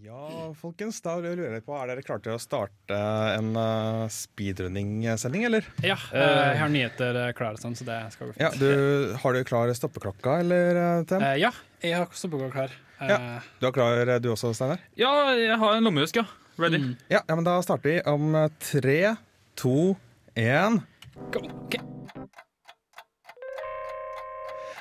Ja, folkens, da lurer jeg på, Er dere klare til å starte en uh, speedrunning-sending, eller? Ja, eh, jeg har nyheter eh, klare, sånn, så det skal gå fint. Ja, du, Har du klar stoppeklokka, eller, Tem? Eh, ja, jeg har stoppeklokka klar. Ja. Du har klar, du også, Steinar? Ja, jeg har en lommehusk, ja. Ready. mm, Ja, ja, men da starter vi om tre, to, én. go. Ok.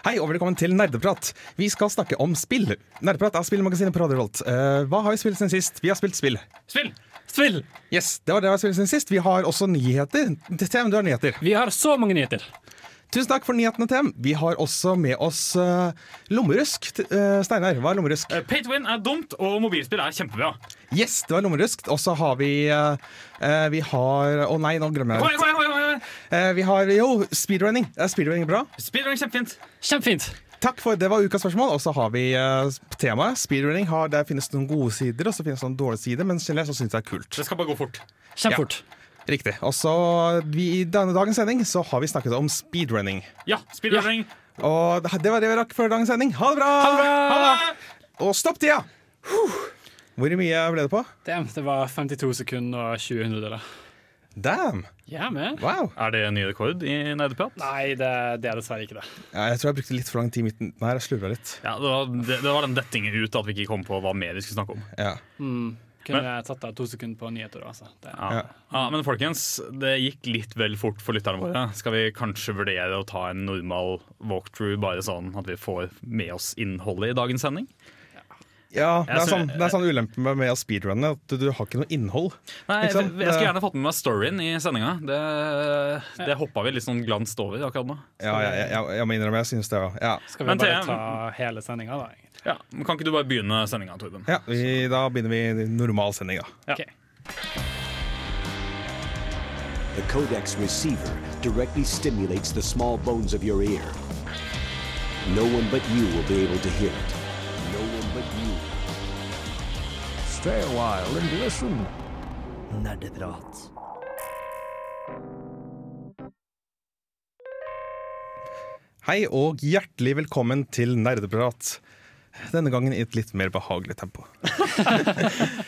Hei og velkommen til Nerdeprat. Vi skal snakke om spill. Nerdeprat er spillmagasinet på Radio Revolt. Uh, hva har vi spilt siden sist? Vi har spilt spill. Spill! Spill! Yes, det var det vi har spilt siden sist. Vi har også nyheter. TM, du har nyheter. Vi har så mange nyheter. Tusen takk for nyhetene, TM. Vi har også med oss uh, lommerusk. Uh, Steinar, hva er lommerusk? Uh, Pay to win er dumt, og mobilspill er kjempebra. Yes, det var lommerusk. Og så har vi Vi har Å nei, nå glemmer jeg det. kom igjen, Uh, vi har jo speedrunning. Er speedrunning bra? Speedrunning, er kjempefint. Kjempefint. Takk for det var ukas spørsmål. Og så har vi uh, temaet. Speedrunning har, Der finnes det noen gode sider og så finnes det noen dårlige sider, men generelt så syns jeg det er kult. Det skal bare gå fort. Kjempefort. Riktig. Og så I denne dagens sending så har vi snakket om speedrunning. Ja, spillrunning. Og det det var det vi rakk for dagens sending. Ha det bra! Ha det! Og stopp tida! Huh. Hvor mye ble det på? Det, det var 52 sekunder og 20 hundredeler. Damn! Jeg er med. Wow. Er det en ny rekord i nerdeprat? Nei, det, det er dessverre ikke det. Ja, jeg tror jeg brukte litt for lang tid i midten. Nei, jeg slurva litt. Ja, det var, det, det var den dettingen ut at vi ikke kom på hva mer vi skulle snakke om. Ja. Mm. Kunne jeg tatt av to sekunder på nyheter, altså. Ja. Ja, men folkens, det gikk litt vel fort for lytterne våre. Skal vi kanskje vurdere å ta en normal walkthrough, bare sånn at vi får med oss innholdet i dagens sending? Ja det, er sånn, det er sånn ulempe med, med å speedrunne at du, du har ikke noe innhold. Nei, Ikke sant? jeg, jeg skulle gjerne fått med meg storyen i sendinga. Det, det hoppa vi litt sånn glanst over akkurat nå. Ja, jeg, jeg, jeg, må innrømme, jeg synes det. Ja. Ja. skal vi Men bare ta hele sendinga, da? Ja, men Kan ikke du bare begynne sendinga, Torben? Ja, vi, da begynner vi normal sending, da. Ja. Ok. The codex receiver directly stimulates the small bones of your ear. No one but you will be able to hear it. But you. Stay a while and listen. Nerdeprat. Hei og hjertelig velkommen til Nerdeprat. Denne gangen i et litt mer behagelig tempo.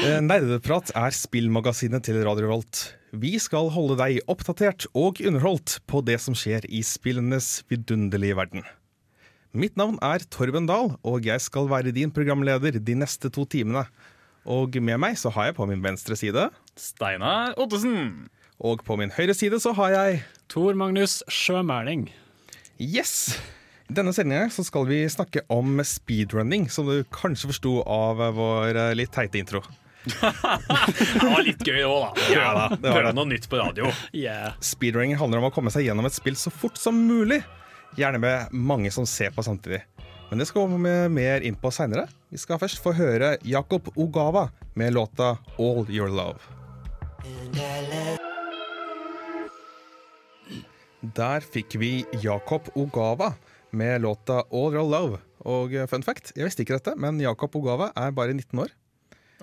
Eh, Nerdeprat er spillmagasinet til Radio Revolt. Vi skal holde deg oppdatert og underholdt på det som skjer i spillenes vidunderlige verden. Mitt navn er Torben Dahl, og jeg skal være din programleder de neste to timene. Og med meg så har jeg på min venstre side, Steinar Ottesen. og på min høyre side så har jeg Tor Magnus Sjømæling. Yes! I denne sendingen så skal vi snakke om speedrunning, som du kanskje forsto av vår eh, litt teite intro. Det var litt gøy òg, da. Ja da, det var Prøve noe nytt på radio. Yeah. Speedrunning handler om å komme seg gjennom et spill så fort som mulig. Gjerne med mange som ser på samtidig. Men det skal vi komme mer inn på seinere. Vi skal først få høre Jakob Ogawa med låta All Your Love. Der fikk vi Jakob Ogawa med låta All Your Love. Og fun fact, jeg visste ikke dette, men Jakob Ogawa er bare 19 år.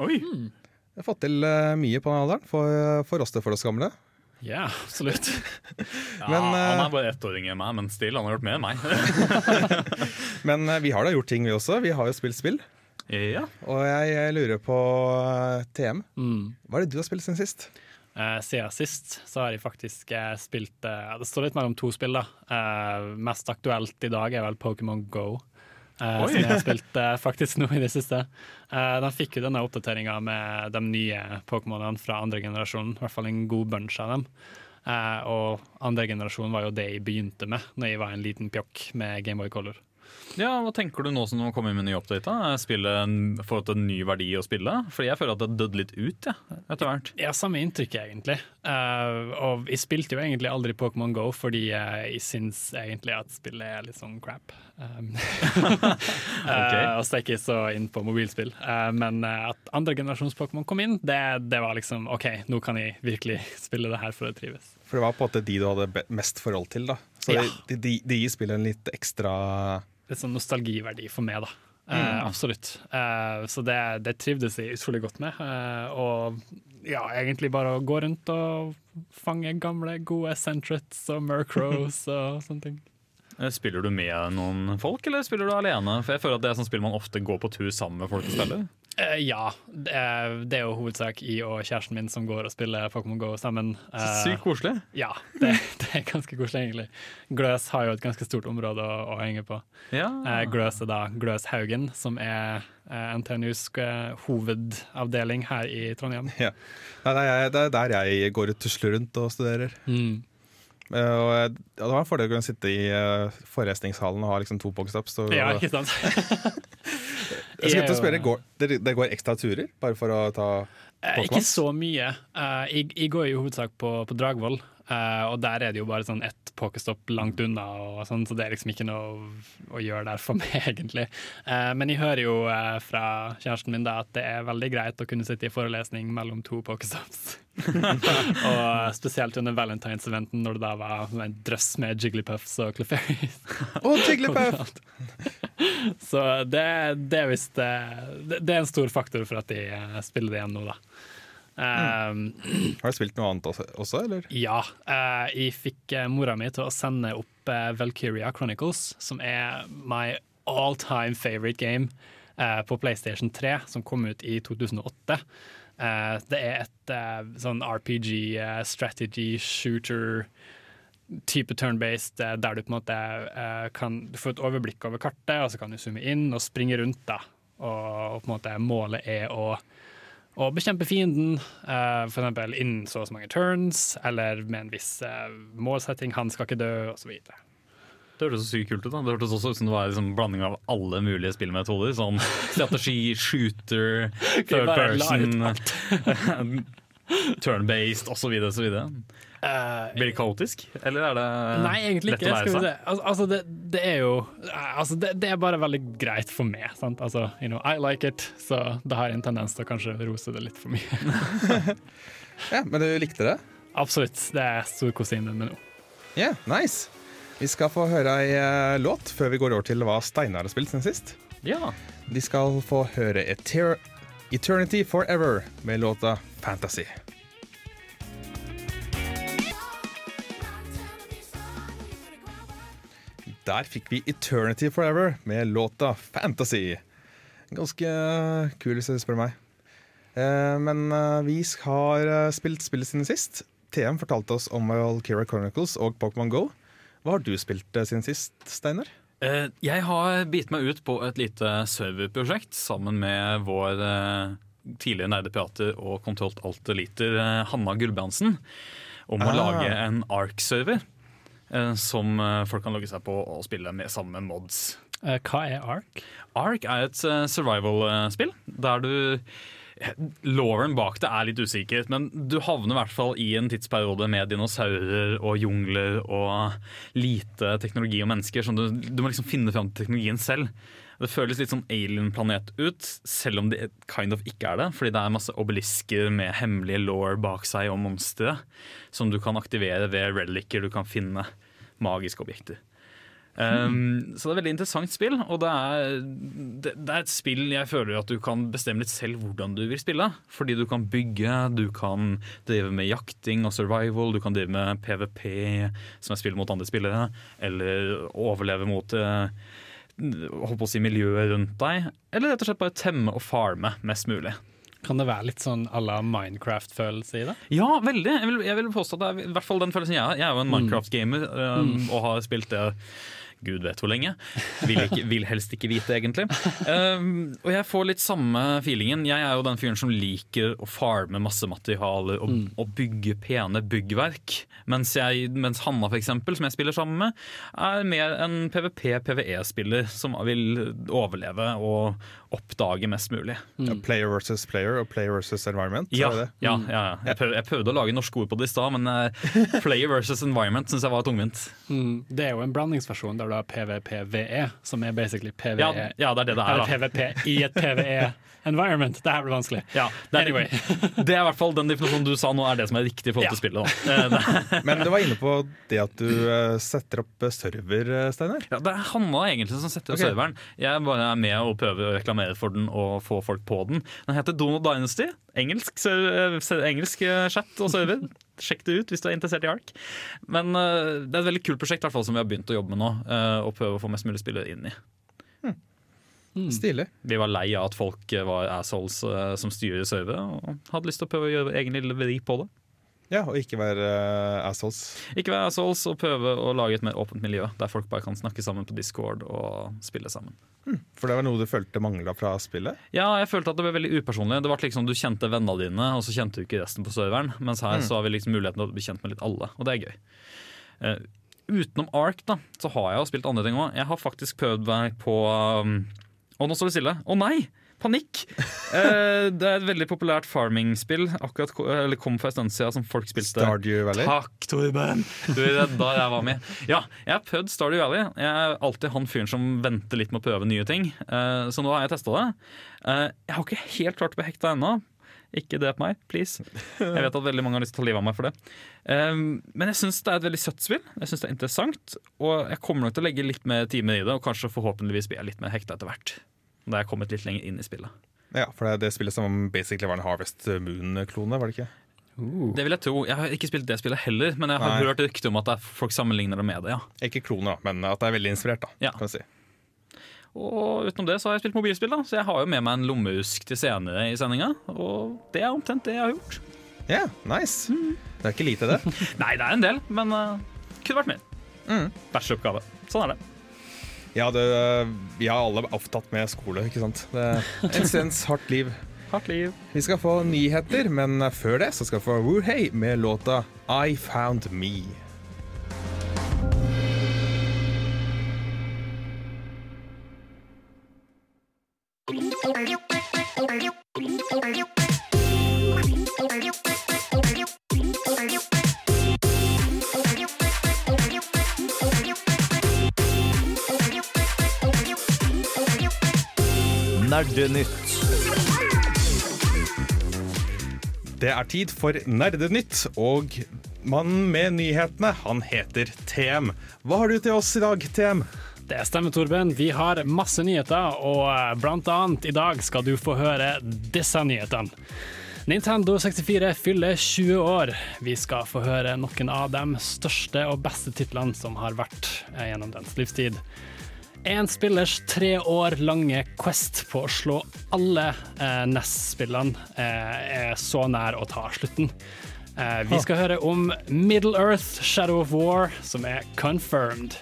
Oi, Jeg har fått til eh, mye på den alderen for, for oss det for oss gamle. Ja, absolutt. ja, Men, eh, Han er bare ett år yngre enn meg, men still, han har gjort mer enn meg. Men eh, vi har da gjort ting, vi også. Vi har jo spilt spill. ja. Og jeg, jeg lurer på eh, TM. Mm. Hva er det du har spilt siden sist? Eh, siden sist så har jeg faktisk eh, spilt eh, Det står litt mellom to spill. da Eh, Mest aktuelt i dag er vel Pokémon Go. Eh, som jeg har spilt eh, faktisk nå i det siste. Eh, de fikk jo denne oppdateringa med de nye Pokémonene fra andre generasjon. I hvert fall en god bunch av dem. Og andre generasjon var jo det jeg begynte med Når jeg var en liten pjokk med Gameboy Color. Ja, Hva tenker du nå som du kommer med ny update? da? Spillet får fått en ny verdi å spille? Fordi jeg føler at det døde litt ut ja, etter hvert. Ja, samme inntrykk, egentlig. Uh, og jeg spilte jo egentlig aldri Pokémon Go fordi uh, jeg syns egentlig at spillet er litt sånn crap. Um, eh, og så er jeg ikke så inn på mobilspill. Eh, men at andre generasjons Pokémon kom inn, det, det var liksom OK, nå kan jeg virkelig spille det her for å trives. For det var på en måte de du hadde mest forhold til. da Så Ja. de, de, de gir spillet en litt ekstra Litt sånn nostalgiverdi for meg, da. Eh, absolutt. Eh, så det, det trivdes jeg utrolig godt med. Eh, og ja, egentlig bare å gå rundt og fange gamle, gode Centrets og Murkrows og sånne ting. Eh, Spiller du med noen folk, eller spiller du alene? For jeg føler at Det er sånn spill man ofte går på tur sammen med folk og spiller. Eh, ja. Det er, det er jo hovedsak i og kjæresten min som går og spiller Pokémon GO sammen. Eh, Sykt koselig. Ja, det, det er ganske koselig, egentlig. Gløs har jo et ganske stort område å, å henge på. Ja. Uh, Gløs er da Gløs Haugen, som er NTNUs hovedavdeling her i Trondheim. Ja. Det, er, det er der jeg går og tusler rundt og studerer. Mm. Uh, det var en fordel å kunne sitte i uh, forelesningshallen og ha liksom to pokestops. Ja, ikke sant? jeg skal til å spørre, går, det, det går ekstra turer bare for å ta Eh, Ikke så mye. Eh, jeg, jeg går i hovedsak på, på Dragvoll, eh, og der er det jo bare sånn ett pokestopp langt unna, sånn, så det er liksom ikke noe å, gjøre der for meg, egentlig. Uh, men jeg hører jo uh, fra kjæresten min da at det er veldig greit å kunne sitte i forelesning mellom to pokestops. og spesielt under valentinseventen, når det da var en drøss med Jigglypuffs og Clefairies. og Jigglypuff! Så det, det er visst det, det er en stor faktor for at de spiller det igjen nå, da. Um, Har du spilt noe annet også, også eller? Ja, Uh, jeg fikk uh, mora mi til å sende opp uh, Valkyria Chronicles, som er my all time favorite game eh, på PlayStation 3, som kom ut i 2008. Eh, det er et sånn RPG, strategy, shooter type turn-based, der du på en måte kan du får et overblikk over kartet, og så kan du zoome inn og springe rundt. da. Og, og på en måte målet er å å bekjempe fienden, uh, f.eks. innen så og så mange turns, eller med en viss uh, målsetting. Han skal ikke dø, osv. Det hørtes så sykt kult ut. da Det hørtes også ut som det var en liksom blanding av alle mulige spillmetoder. Sånn strategi, shooter, third person, turn-based osv. osv. Blir det kaotisk, eller er det Nei, egentlig lett ikke. å lære seg? se. Al altså, det, det er jo altså, det, det er bare veldig greit for meg. Sant? Altså, you know, I like it, så da har jeg en tendens til å kanskje rose det litt for mye. Ja, Men du likte det? Absolutt. Det er storkosinen med nå. Ja, nice. Vi skal få høre ei eh, låt før vi går over til hva Steinar har spilt siden sist. Ja. De skal få høre Eter Eternity Forever med låta Fantasy. Der fikk vi Eternity Forever med låta Fantasy. Ganske kul, hvis du spør meg. Eh, Men eh, vi har eh, spilt spillet siden sist. TM fortalte oss om Valkyria Chronicles og Pokémon Go. Hva har du spilt siden sist, Steinar? Eh, Jeg har bitt meg ut på et lite serverprosjekt sammen med vår eh, tidligere nerdeprater og kontrollt alt-eliter eh, Hanna Gulbrandsen om å Ah. lage en ARK-server som folk kan logge seg på og spille med sammen med mods. Hva er ARK? ARK er et survival-spill der du Lauren bak det er litt usikker, men du havner i hvert fall i en tidsperiode med dinosaurer og jungler og lite teknologi og mennesker. Sånn du, du må liksom finne fram til teknologien selv. Det føles litt sånn alien-planet ut, selv om det kind of ikke er det. Fordi det er masse obelisker med hemmelige law bak seg og monstre som du kan aktivere ved relicer du kan finne. Magiske objekter. Um, så det er et veldig interessant spill, og det er, det, det er et spill jeg føler at du kan bestemme litt selv hvordan du vil spille. Fordi du kan bygge, du kan drive med jakting og survival, du kan drive med PVP, som er spill mot andre spillere, eller overleve mot uh, holdt på å si miljøet rundt deg, eller rett og slett bare temme og farme mest mulig. Kan det være litt sånn à la Minecraft-følelse i det? Ja, veldig. Jeg vil, jeg vil påstå det er i hvert fall den følelsen jeg har. Jeg er jo en Minecraft-gamer um, og har spilt det Gud vet hvor lenge. Vil, ikke, vil helst ikke vite, egentlig. Um, og jeg får litt samme feelingen. Jeg er jo den fyren som liker å farme masse materialer og, og bygge pene byggverk. Mens, jeg, mens Hanna, for eksempel, som jeg spiller sammen med, er mer en PVP-PVE-spiller som vil overleve og oppdage mest mulig. Ja, player versus player og player versus environment? Ja, det det? ja, ja, ja. Jeg, prøvde, jeg prøvde å lage norske ord på det i stad, men uh, player versus environment syns jeg var tungvint. Mm, det er jo en blandingsversjon der du har PVPVE, som er basically PVE. Ja, ja, det er det det er. Eller da. PVP i et PVE-environment. Det her blir vanskelig. Ja, det, er, Anyway. det er i hvert fall den definisjonen du sa nå, er det som er riktig i forhold til Ja. spillet. Da. Eh, Men du var inne på det at du eh, setter opp eh, server, Steinar. ja, det er Hanna egentlig som setter opp okay. serveren. Jeg bare er med og prøver å reklamere for den og få folk på den. Den heter Donald Dynasty. Engelsk, engelsk chat og server. Sjekk det ut hvis du er interessert i ARK. Men det er et veldig kult prosjekt i hvert fall, som vi har begynt å jobbe med nå. eh, og prøve å få mest mulig spillere inn i. Stilig. Vi var lei av at folk eh, var assholes eh, som styrer servere, og hadde lyst til å prøve å gjøre egen lille vri på det. Ja, og ikke være uh, assholes. Ikke være assholes og prøve å lage et mer åpent miljø, der folk bare kan snakke sammen på Discord og spille sammen. For det var noe du følte mangla fra spillet? Ja, jeg følte at det ble veldig upersonlig. Det var liksom Du kjente vennene dine, og så kjente du ikke resten på serveren. Mens her så har vi liksom muligheten til å bli kjent med litt alle, og det er gøy. Uh, utenom Ark da, så har jeg jo spilt andre ting òg. Jeg har faktisk prøvd meg på um, Å, nå står det stille. Å nei! Panikk! Eh, det er et veldig populært farming-spill. Akkurat ko- eller kom for en stund siden som folk spilte. Stardew Valley? Takk, Torben! Du det er da jeg var med. Ja, jeg har prøvd Stardew Valley. Jeg er alltid han fyren som venter litt med å prøve nye ting. Eh, så nå har jeg testa det. Eh, jeg har ikke helt klart å bli hekta ennå. Ikke drep meg, please. Jeg vet at veldig mange har lyst til å ta livet av meg for det. Um, men jeg syns det er et veldig søtt spill. Jeg synes det er interessant Og jeg kommer nok til å legge litt mer timer i det, og kanskje forhåpentligvis blir jeg litt mer hekta etter hvert. Da jeg er kommet litt lenger inn i spillet. Ja, for det er det spillet som basically var en Harvest Moon-klone, var det ikke? Det vil Jeg tro. Jeg har ikke spilt det spillet heller, men jeg har Nei. hørt rykte om at folk sammenligner det med det. ja Ikke kloner, men at det er veldig inspirert, da. Ja. Kan vi si. Og utenom det så har jeg spilt mobilspill, da så jeg har jo med meg en lommeusk til senere i sendinga. Og det er omtrent det jeg har gjort. Ja, nice. Det er ikke lite, det. Nei, det er en del, men uh, kunne vært mer. Mm. Bæsjeoppgave. Sånn er det. Ja, det, vi har alle opptatt med skole, ikke sant. Det er en sens hardt liv. Hardt liv. Vi skal få nyheter, men før det så skal vi få Woohey med låta I Found Me. Nerdenytt. Det er tid for Nerdenytt, og mannen med nyhetene, han heter TM. Hva har du til oss i dag, TM? Det stemmer, Torben. Vi har masse nyheter, og eh, blant annet i dag skal du få høre disse nyhetene. Nintendo 64 fyller 20 år. Vi skal få høre noen av de største og beste titlene som har vært eh, gjennom dens livstid. En spillers tre år lange quest på å slå alle eh, NES-spillene eh, er så nær å ta slutten. Eh, vi skal høre om Middle Earth Shadow of War, som er confirmed.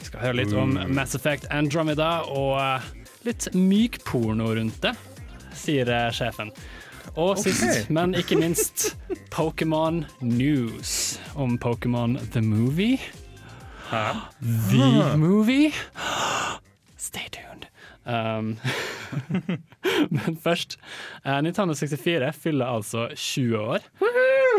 Vi skal høre litt om Mass Effect Andromeda og eh, litt myk porno rundt det, sier eh, sjefen. Og sist, men ikke minst, Pokémon News om Pokémon The Movie. The Movie. Um, men først, Uh, Nintendo 64 fyller altså 20 år.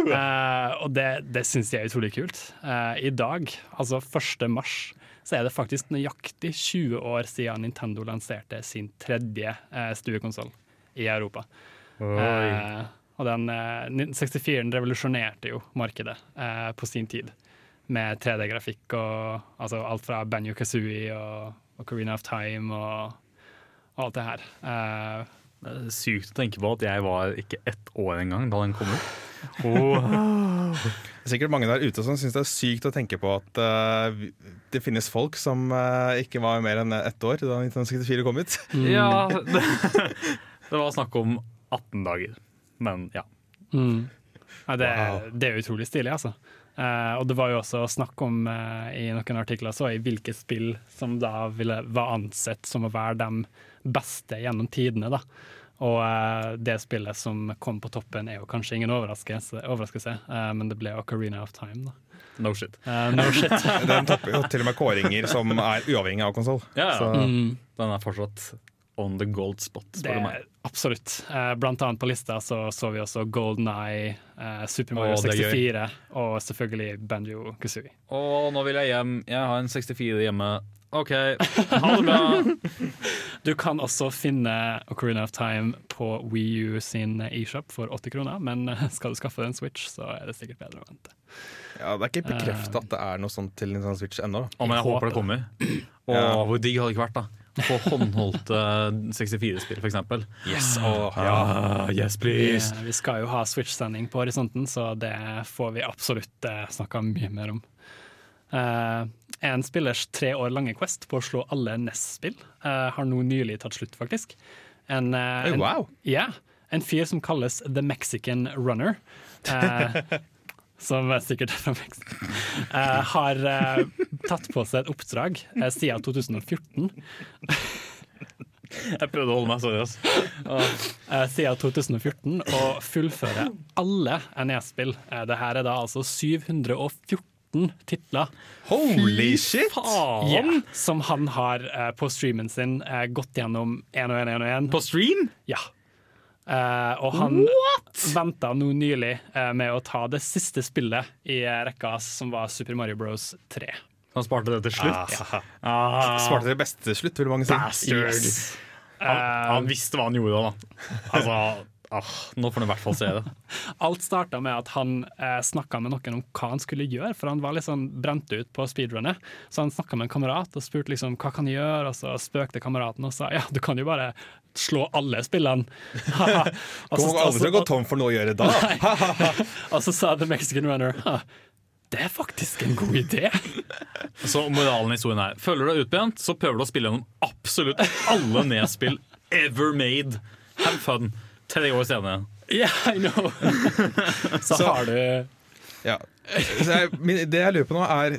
Uh, og det, det syns jeg er utrolig kult. Uh, I dag, altså 1. mars, så er det faktisk nøyaktig 20 år siden Nintendo lanserte sin tredje uh, stuekonsoll i Europa. Og den eh, 64-en revolusjonerte jo markedet på sin tid. Med 3D-grafikk og altså alt fra Banjo Kazooie og Ocarina of Time og, alt det her. Eh, Det er sykt å tenke på at jeg var ikke ett år engang da den kom ut. Oh. Det er sikkert mange der ute som syns det er sykt å tenke på at uh, det finnes folk som uh, ikke var mer enn ett år da 1964 kom ut. ja det, det var snakk om 18 dager. Men ja. Mm. Ja, det, Wow. det er utrolig stilig, altså. Uh, og det var jo også snakk om i noen artikler så i hvilke spill som da ville, var ansett som å være de beste gjennom tidene. da. Og eh, det spillet som kom på toppen er jo kanskje ingen overraskelse, overraskelse eh, men det ble Ocarina of Time. da. No shit. Uh, no shit. Den topper jo til og med kåringer som er uavhengig av konsoll. Ja, ja. Mm. Den er fortsatt on the gold spot, Det spør du meg. absolutt. Eh, blant annet på lista så, så vi også Golden Eye, Super Mario Å, det er gøy. 64 og selvfølgelig Banjo Kazooie. Og nå vil jeg hjem. Jeg har en 64 hjemme. OK, ha det bra. Du kan også finne Ocarina of Time på Wii U sin e-shop for 80 kroner, men eh, skal du skaffe deg en Switch, så er det sikkert bedre å vente. Ja, Det er ikke bekrefta at det er noe sånt til Nintendo Switch ennå. Oh, Å, men jeg Jeg håper det kommer. Og Ja. hvor digg hadde det ikke vært, da? På håndholdte 64-spill, for eksempel. Yes, oh, ja. Ah, yes, Vi, please. vi skal jo ha Switch-sending på horisonten, så det får vi absolutt uh, snakka mye mer om. Eh, en spillers tre år lange quest på å slå alle NES-spill uh, har nå nylig tatt slutt, faktisk. En, eh, wow. en, yeah, en fyr som kalles The Mexican Runner. Eh, som er sikkert er fra Mexico. eh, har eh, tatt på seg et oppdrag eh, siden 2014. Jeg prøvde å holde meg seriøs. Uh, siden 2014 og fullføre alle NES-spill. Uh, det her er da altså 714 titler Holy shit! ja, som han har uh, på streamen sin uh, gått gjennom én og én og én. På stream? Ja. Uh, og han venta nå nylig med å ta det siste spillet i rekka, som var Super Mario Bros. 3. Han sparte det til slutt. Ah, sparte det beste til slutt, vil mange si. Bastard. Han, han visste hva han gjorde da. Altså, ah, nå får du i hvert fall se det. Alt starta med at han eh, snakka med noen om hva han skulle gjøre, for han var litt sånn brent ut på speedrunnet. Så han snakka med en kamerat og spurte liksom hva kan jeg gjøre, og så spøkte kameraten og sa ja, du kan jo bare slå alle spillene. Kommer aldri til å gå tom for noe å gjøre da. og så sa The Mexican Runner «Ha, det er faktisk en god idé. Så moralen i historien er Føler du deg utbrent, så prøver du å spille gjennom absolutt alle nedspill ever made. Have fun. Tre år senere. Yeah, I know. så, har du Ja. Så jeg, min, det jeg lurer på nå, er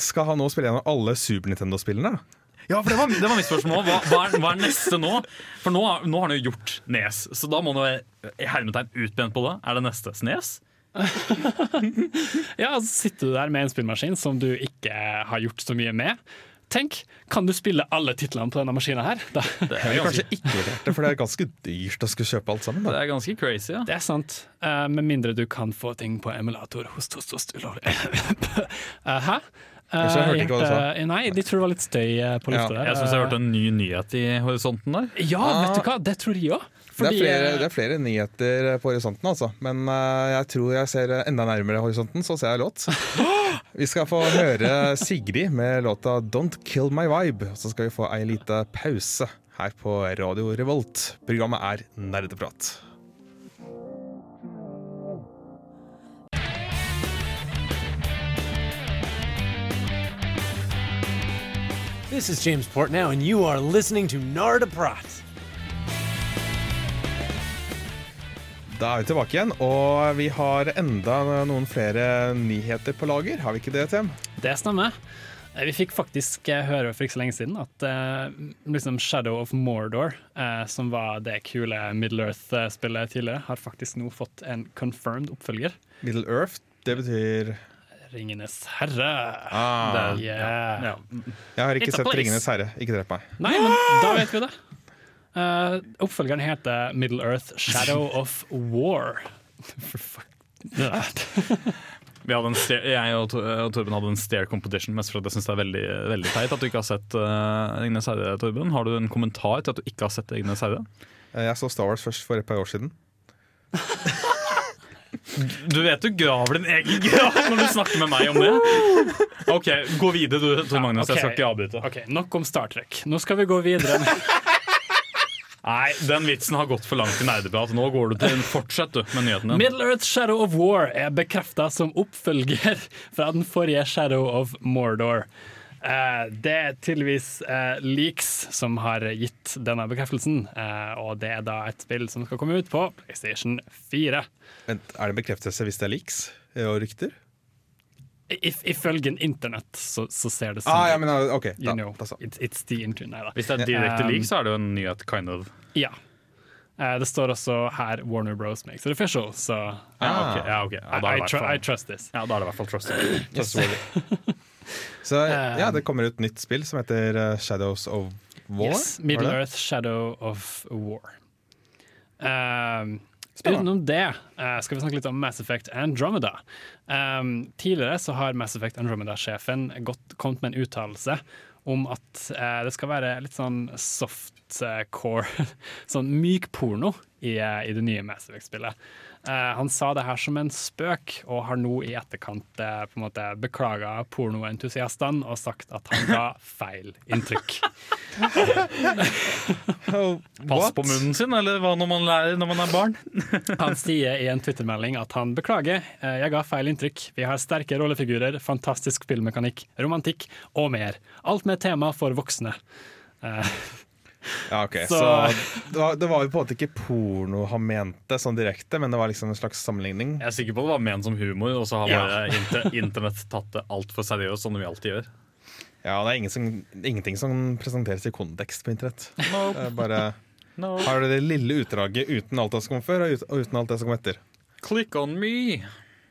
Skal han nå spille gjennom alle Super Nintendo-spillene? Ja, for Det var, det var mitt spørsmål. Hva, hva, er, hva er neste nå? For nå, har- nå har han jo gjort Nes, så da må han jo være hermetegn utbrent på det. Er det neste Snes? Ja, så sitter du der med en spillmaskin som du ikke har gjort så mye med. Tenk, kan du spille alle titlene på denne maskinen her? Da, Det er ganske, kanskje ikke verdt det, for det er ganske dyrt å skulle kjøpe alt sammen. det er ganske crazy, ja. det er sant. Uh, med mindre du kan få ting på emulator. Host, host, host, ulovlig. uh, hæ? Uh, Jeg hørte ikke hva du sa. hjerte- Nei, de tror det var litt støy eh, på lufta Ja, der. Jeg syns jeg hørte en ny nyhet i horisonten der. Ja, vet du hva, det tror jeg òg. Det er, flere, det er flere nyheter på horisonten, altså. Men eh, jeg tror jeg ser enda nærmere horisonten, så ser jeg låt. Vi skal få høre Sigrid med låta 'Don't Kill My Vibe'. Så skal vi få ei lita pause her på Radio Revolt. Programmet er Nerdeprat. This is James Portnow, and you are listening to Narda Da er vi tilbake igjen, og vi har enda noen flere nyheter på lager. Har vi ikke det, Tem? Det stemmer. Eh, Vi fikk faktisk eh, høre for ikke så lenge siden at uh, liksom Shadow of Mordor, uh, som var det kule Middle Earth-spillet tidligere, har faktisk nå fått en confirmed oppfølger. Middle Earth, det betyr Ringenes herre. ah, Yeah. Ja. Jeg har ikke It's sett 'Ringenes herre'. Ikke drep meg. Nei, men da vet vi det. Eh, oppfølgeren heter Middle Earth Shadow of War. For fuck. Vi hadde en stare, jeg og Torben hadde en stare competition, mest fordi jeg syns det er veldig, veldig teit at du ikke har sett uh, Ringenes herre, Torben. Har du en kommentar til at du ikke har sett Egnes herre? Eh, Jeg så Star Wars først for et par år siden. Du vet du graver din egen grav når du snakker med meg om det. OK, gå videre du, Tor Magnus. Jeg skal ikke avbryte. Ok, Nok om Star Trek. Nå skal vi gå videre. Nei, den vitsen har gått for langt i nerdeprat. Nå går du til Fortsett du med nyhetene. Middle Earth Shadow of War er bekrefta som oppfølger fra den forrige Shadow of Mordor. Eh, det er tydeligvis eh, Leaks som har gitt denne bekreftelsen, eh, og det er da et spill som skal komme ut på PlayStation 4. Vent, Er det bekreftelse hvis det er leaks og rykter? If, ifølge internett så, så ser det sånn Ah, ja, men ah, OK. You Da, know, da da, it's, it's the internet. Da. Hvis det er direkte Um, leak, så er det jo en nyhet, kind of. Ja. Uh, det står også her Warner Bros. makes it official, så Ja, ok. Ja, okay. Ja, I, i tr I trust this. ja, da er det i hvert fall trust. Trustworthy. Så ja, det kommer ut nytt spill som heter eh, Shadows of War. Yes, Middle? Earth Shadow of War. Um. Utenom det eh, skal vi snakke litt om Mass Effect Andromeda. Um, tidligere så har Mass Effect Andromeda-sjefen kommet med en uttalelse om at uh, det skal være litt sånn soft sånt uh, core, sånn myk porno i, i det nye Mass Effect-spillet. Uh, han sa det her som en spøk, og har nå i etterkant eh, på en måte beklaga pornoentusiastene og sagt at han ga feil inntrykk. Pass på munnen sin, eller hva når man lærer når man er barn? han sier i en twittermelding at han beklager, uh, jeg ga feil inntrykk. Vi har sterke rollefigurer, fantastisk spillmekanikk, romantikk og mer. Alt med tema for voksne. Ja, ok. Så, Så- det, var, det var jo på en måte ikke porno han mente sånn direkte, men det var liksom en slags sammenligning. Jeg er sikker på det var ment som humor, og så har Ja. bare inter internett tatt det altfor seriøst, som vi alltid gjør. Ja, det er ingen som, ingenting som presenteres i kontekst på internett. Det er bare No. har du det lille utdraget uten alt det som kom før, og uten alt det som kom etter. Click on me!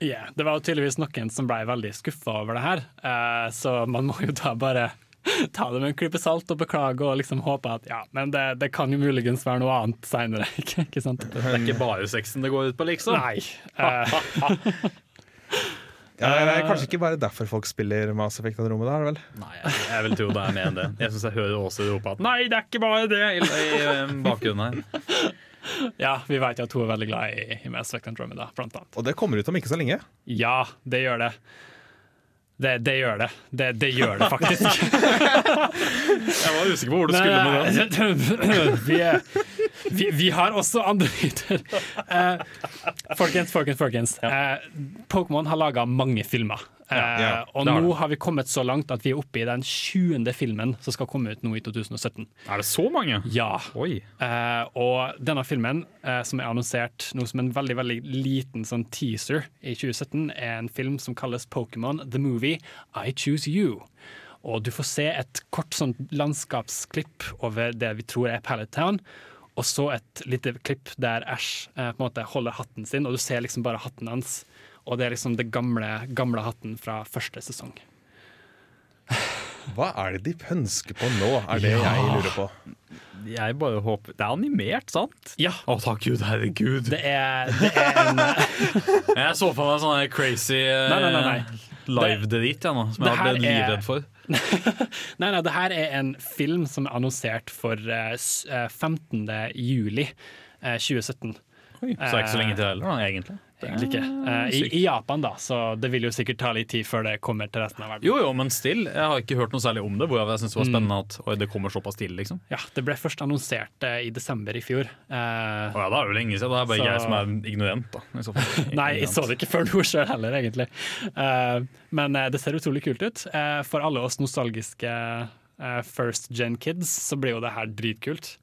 Yeah, det var jo tydeligvis noen som ble veldig skuffa over det her, eh, så man må jo da bare ta det med en klype salt og beklage og liksom håpe at ja, men det, det kan jo muligens være noe annet seinere. Ikke, ikke sant? Det er ikke bare sexen det går ut på, liksom. Nei. Ja, det er kanskje ikke bare derfor folk spiller Mass Effect Andromeda, er det vel? Nei, jeg, jeg vil tro det er mer enn det. Jeg syns jeg hører Åse rope at 'nei, det er ikke bare det' i, i, i bakgrunnen her. ja, vi vet jo at hun er veldig glad i, i Mass Effect Andromeda, blant annet. Og det kommer ut om ikke så lenge. Ja, det gjør det. Det, det gjør det. det. Det gjør det faktisk. Jeg var usikker på hvor du skulle med det. Vi, er, vi, vi har også andre nyheter. Eh, folkens, folkens, folkens. Eh, Pokémon har laga mange filmer. Eh, ja, og har nå har vi kommet så langt at vi er oppe i den 20. filmen som skal komme ut nå i 2017. Er det så mange? Ja. Oi. Eh, og denne filmen, eh, som er annonsert nå som en veldig veldig liten sånn teaser i 2017, er en film som kalles Pokémon The Movie I Choose You. Og du får se et kort sånn landskapsklipp over det vi tror er Pallet Town. Og så et lite klipp der Ash eh, på en måte holder hatten sin, og du ser liksom bare hatten hans. Og det er liksom det gamle, gamle hatten fra første sesong. Hva er det de pønsker på nå, er det jeg lurer på. Jeg bare håper Det er animert, sant? Ja. Å, takk Gud, herregud. Det er, det er en Jeg så for meg sånn crazy eh, Nei, nei, nei, nei. live-drit jeg nå, som Det jeg har blitt er- livredd for. Nei, nei, det her er en film som er annonsert for eh, eh, 15. juli eh, 2017. Oi, så er det ikke så lenge til heller, egentlig. Egentlig ikke. Eh, i, I Japan, da, så det vil jo sikkert ta litt tid før det kommer til resten av verden. Jo, jo, men still. Jeg har ikke hørt noe særlig om det, hvor jeg syns det var spennende at oi, det kommer såpass tidlig, liksom. Ja, Det ble først annonsert eh, i desember i fjor. Eh, oh, ja, da er det jo lenge siden. Det er bare Så- jeg som er ignorant, da. I så fall. Nei, jeg så det ikke før nå sjøl heller, egentlig. Eh, men eh, det ser utrolig kult ut. Eh, for alle oss nostalgiske eh, first gen kids så blir jo det her dritkult.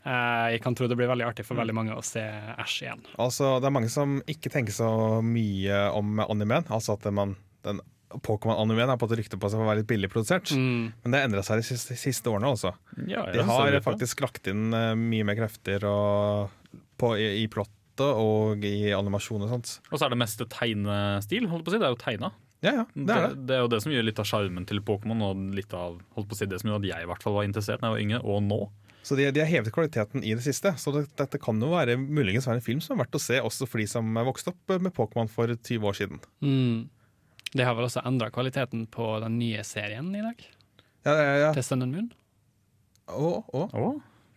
Eh, jeg kan tro det blir veldig artig for veldig mange å se Ash igjen. Altså, det er mange som ikke tenker så mye om animen. Altså at man, den Pokémon-animen har fått rykte på seg for å være litt billig produsert. Men det har endra seg de siste, siste årene, også. Ja, De har på. faktisk lagt inn eh, mye mer krefter og, på, i, i plottet og i animasjon og sånt. Og så er det meste tegnestil. holdt på å si. Det er jo tegna. Ja, ja, det er det. det er jo det som gjør litt av sjarmen til Pokémon, og litt av holdt på å si, det som gjorde at jeg i hvert fall var interessert da jeg var yngre, og nå. Så de, de har hevet kvaliteten i det siste. Så det, dette kan jo være muligens være en film som er verdt å se også for de som vokste opp med Pokémon for 20 år siden. Mm. Det har vel også endra kvaliteten på den nye serien i dag, Ja, ja, ja. til Sun and Moon? Å. Å,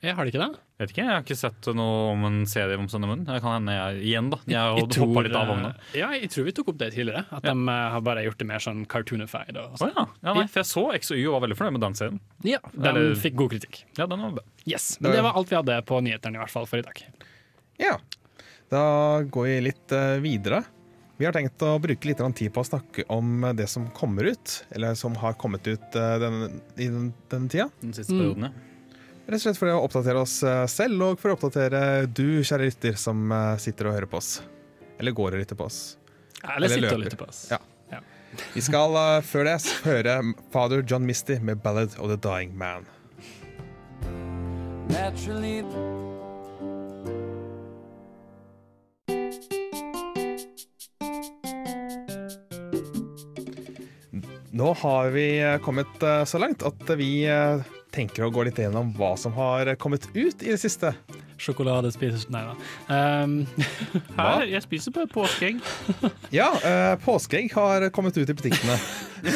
Ja, har det ikke det? vet ikke, Jeg har ikke sett noe om en serie om Søndermund. Det. Kan hende jeg igjen, da. Jeg Jeg tror, litt av vogna. eh, Ja, jeg tror vi tok opp det tidligere. At de eh, har bare gjort det mer sånn cartoonified. Og sånn. ja. ja nei, for jeg så X og Y og var veldig fornøyd med den serien. ja, de Eller- fikk god kritikk. Ja, den var bra. Yes, Men det var alt vi hadde på nyhetene i hvert fall for i dag. Ja. Da går vi litt eh, videre. Vi har tenkt å bruke litt tid på å snakke om det som kommer ut, eller som har kommet ut den, i den, denne tida. Den siste Mm. perioden, ja. Rett og slett for å oppdatere oss eh, selv, og for å oppdatere du, kjære lytter, som eh, sitter og hører på oss. Eller går og lytter på oss. Eller Eller sitte og lytter på oss. Ja. Vi skal uh, før det høre Father John Misty med 'Ballad of the Dying Man'. Naturally, Nå har vi kommet så langt at vi tenker å gå litt gjennom hva som har kommet ut i det siste. Sjokolade spises Nei da. Um, Her, jeg spiser på påskeegg. Ja, uh, påskeegg har kommet ut i butikkene.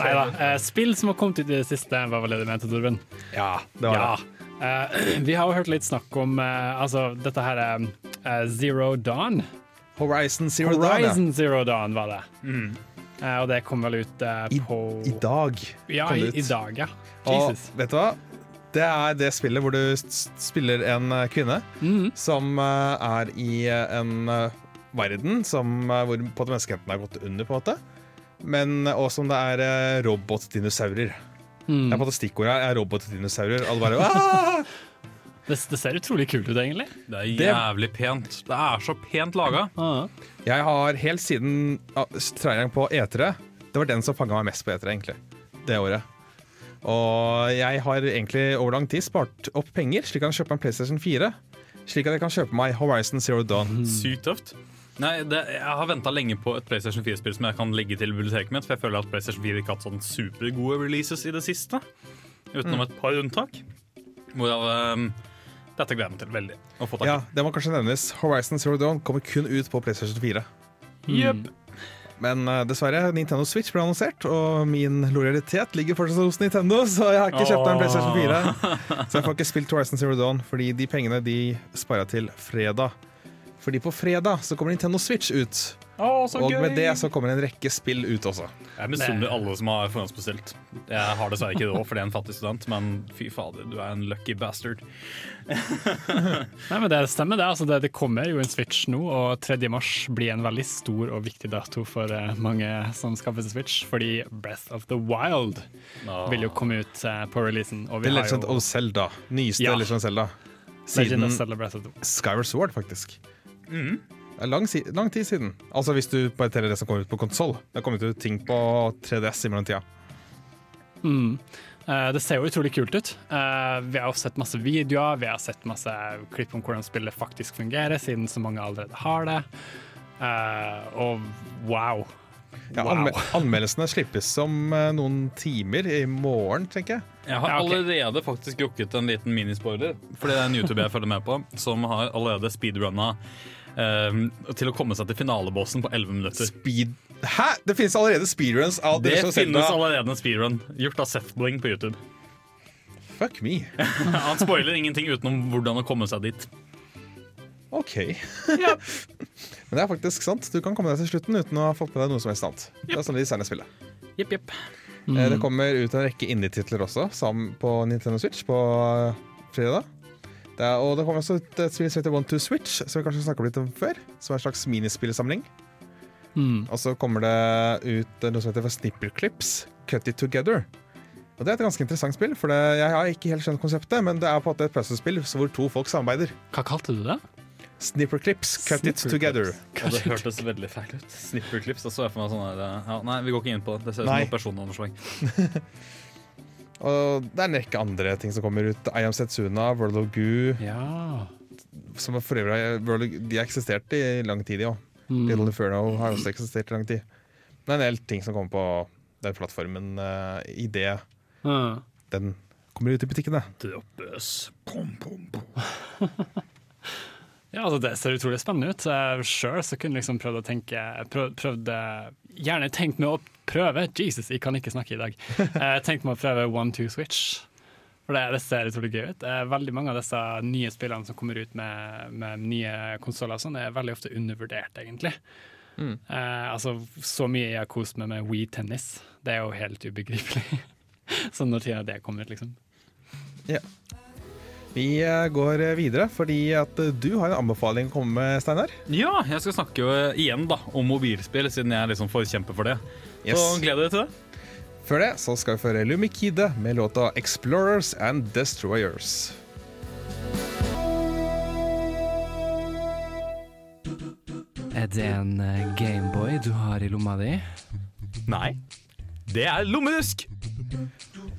Nei da. Uh, spill som har kommet ut i det siste, var vel det du mente, Torben? Ja, det var Ja. det. Uh, vi har jo hørt litt snakk om altså, dette her Zero Dawn. Horizon Zero Dawn. Horizon Zero Dawn var det. Eh, og det kom vel ut eh, på I, I dag Ja, kom i, det ut. i dag, ja. Og Jesus. vet du hva? Det er det spillet hvor du spiller en eh, kvinne Mhm. som eh, er i eh, en eh, verden som, eh, hvor på menneskeheten har gått under, på en måte. Men, og som det er eh, robotdinosaurer. Mm. Det er på en måte Stikkordet her er robotdinosaurer. Alle bare! Det, det ser utrolig kult ut, egentlig. Det er jævlig pent. Det er så pent laga. Ah. Jeg har helt siden ah, traileren på E3 Det var den som fanga meg mest på E3, egentlig. Det året. Og jeg har egentlig over lang tid spart opp penger, slik at jeg kan kjøpe en PlayStation 4. Slik at jeg kan kjøpe meg Horizon Zero Dawn. Sykt tøft. Nei, det, Jeg har venta lenge på et PlayStation 4-spill som jeg kan legge til biblioteket mitt, for jeg føler at PlayStation 4 ikke har hatt sånn supergode releases i det siste. Utenom et par unntak. jeg um, dette gleder jeg meg til veldig å få tak i. Ja, det må kanskje nevnes. Horizon Zero Dawn kommer kun ut på PlayStation 4. Jep. Men eh, dessverre, Nintendo Switch ble annonsert, og min lojalitet ligger fortsatt hos Nintendo, så jeg har ikke kjøpt meg en PlayStation 4. Så jeg får ikke spilt Horizon Zero Dawn, fordi de pengene de sparer jeg til fredag. Fordi på fredag så kommer Nintendo Switch ut, Så og gøy! med det så kommer en rekke spill ut også. Jeg misunner alle som har forhåndsbestilt. Jeg har dessverre ikke råd fordi jeg er en fattig student, men fy fader, du er en lucky bastard. Nei, men Det stemmer, det. Altså, det. Det kommer jo en Switch nå, og 3. mars blir en veldig stor og viktig dato for eh, mange som skaffer seg Switch, fordi Breath of the Wild vil jo komme ut eh, på releasen. Og vi har Legend jo of Zelda. Nyeste Ja. Legend of Zelda. Siden Zelda of the Skyward Sword, faktisk. Det er lang, si lang tid siden. Altså hvis du bare teller det som kommer ut på konsoll. Det har kommet ut ting på 3DS i mellomtida. Mm. Eh, det ser jo utrolig kult ut. Eh, vi har også sett masse videoer, vi har sett masse klipp om hvordan spillet faktisk fungerer, siden så mange allerede har det. Eh, og wow. Ja, Wow. anme anmeldelsene slippes om eh, noen timer i morgen, tenker jeg. Jeg har allerede faktisk rukket en liten minispoiler, fordi det er en YouTuber jeg følger med på, som har allerede speedrunna eh, til å komme seg til finalebossen på 11 minutter. Speed Hæ?! Det finnes allerede speedruns av Det of finnes allerede en speedrun gjort av Seth Bling på YouTube. Fuck me. Han spoiler ingenting utenom hvordan å komme seg dit. OK. Men det er faktisk sant. Du kan komme deg til slutten uten å ha fått med deg noe som helst annet. Det er sånn de designer spillet. Yep, yep. Mm. Det kommer ut en rekke indie-titler også sammen på Nintendo Switch på eh, fredag. Det er, og det kommer også ut et spill som heter One to Switch, som vi kanskje snakka litt om før. Som er en slags minispillsamling. Mm. Og så kommer det ut noe som heter for Snipper Cut It Together. Og Det er et ganske interessant spill, for det, jeg har ikke helt skjønt konseptet, men det er på en måte et puzzlespill hvor to folk samarbeider. Hva kalte du det? Snipperclips, cut Cut It Snipper Together. Og det hørtes veldig feil ut. Snipperclips. Da så jeg for meg sånn ja, Nei, vi går ikke inn på det. Det ser ut som personanslag. Og det er en rekke andre ting som kommer ut. I Am Setsuna, World of Goo, Ja. som for øvrig World of, de har eksistert i lang tid, ja. Mm. Little Inferno har også eksistert i lang tid. Det er en del ting som kommer på den plattformen uh, i det mm. den kommer ut i butikkene. Droppes. Pom, pom, pom. Ja, altså Det ser utrolig spennende ut. Sjøl kunne jeg liksom prøvd å tenke prøv, prøvde, Gjerne tenkt meg å prøve Jesus, jeg kan ikke snakke i dag. Jeg tenkte meg å prøve One Two Switch. For det, det ser utrolig gøy ut. Eh, veldig mange av disse nye spillene som kommer ut med, med nye konsoller, sånn, er veldig ofte undervurdert, egentlig. Eh, altså, Så mye jeg har kost meg med Wii Tennis. Det er jo helt ubegripelig. sånn når tida det kommer ut, liksom. Vi eh, går videre, fordi at eh, du har en anbefaling å komme med, Steinar. Ja, jeg skal snakke jo igjen da om mobilspill, siden jeg er liksom forkjemper for det. Yes. Så gled deg til det. Før det så skal vi føre Lumikide med låta 'Explorers and Destroyers'. Er det en eh, Gameboy du har i lomma di? Nei. Det er lommedusk!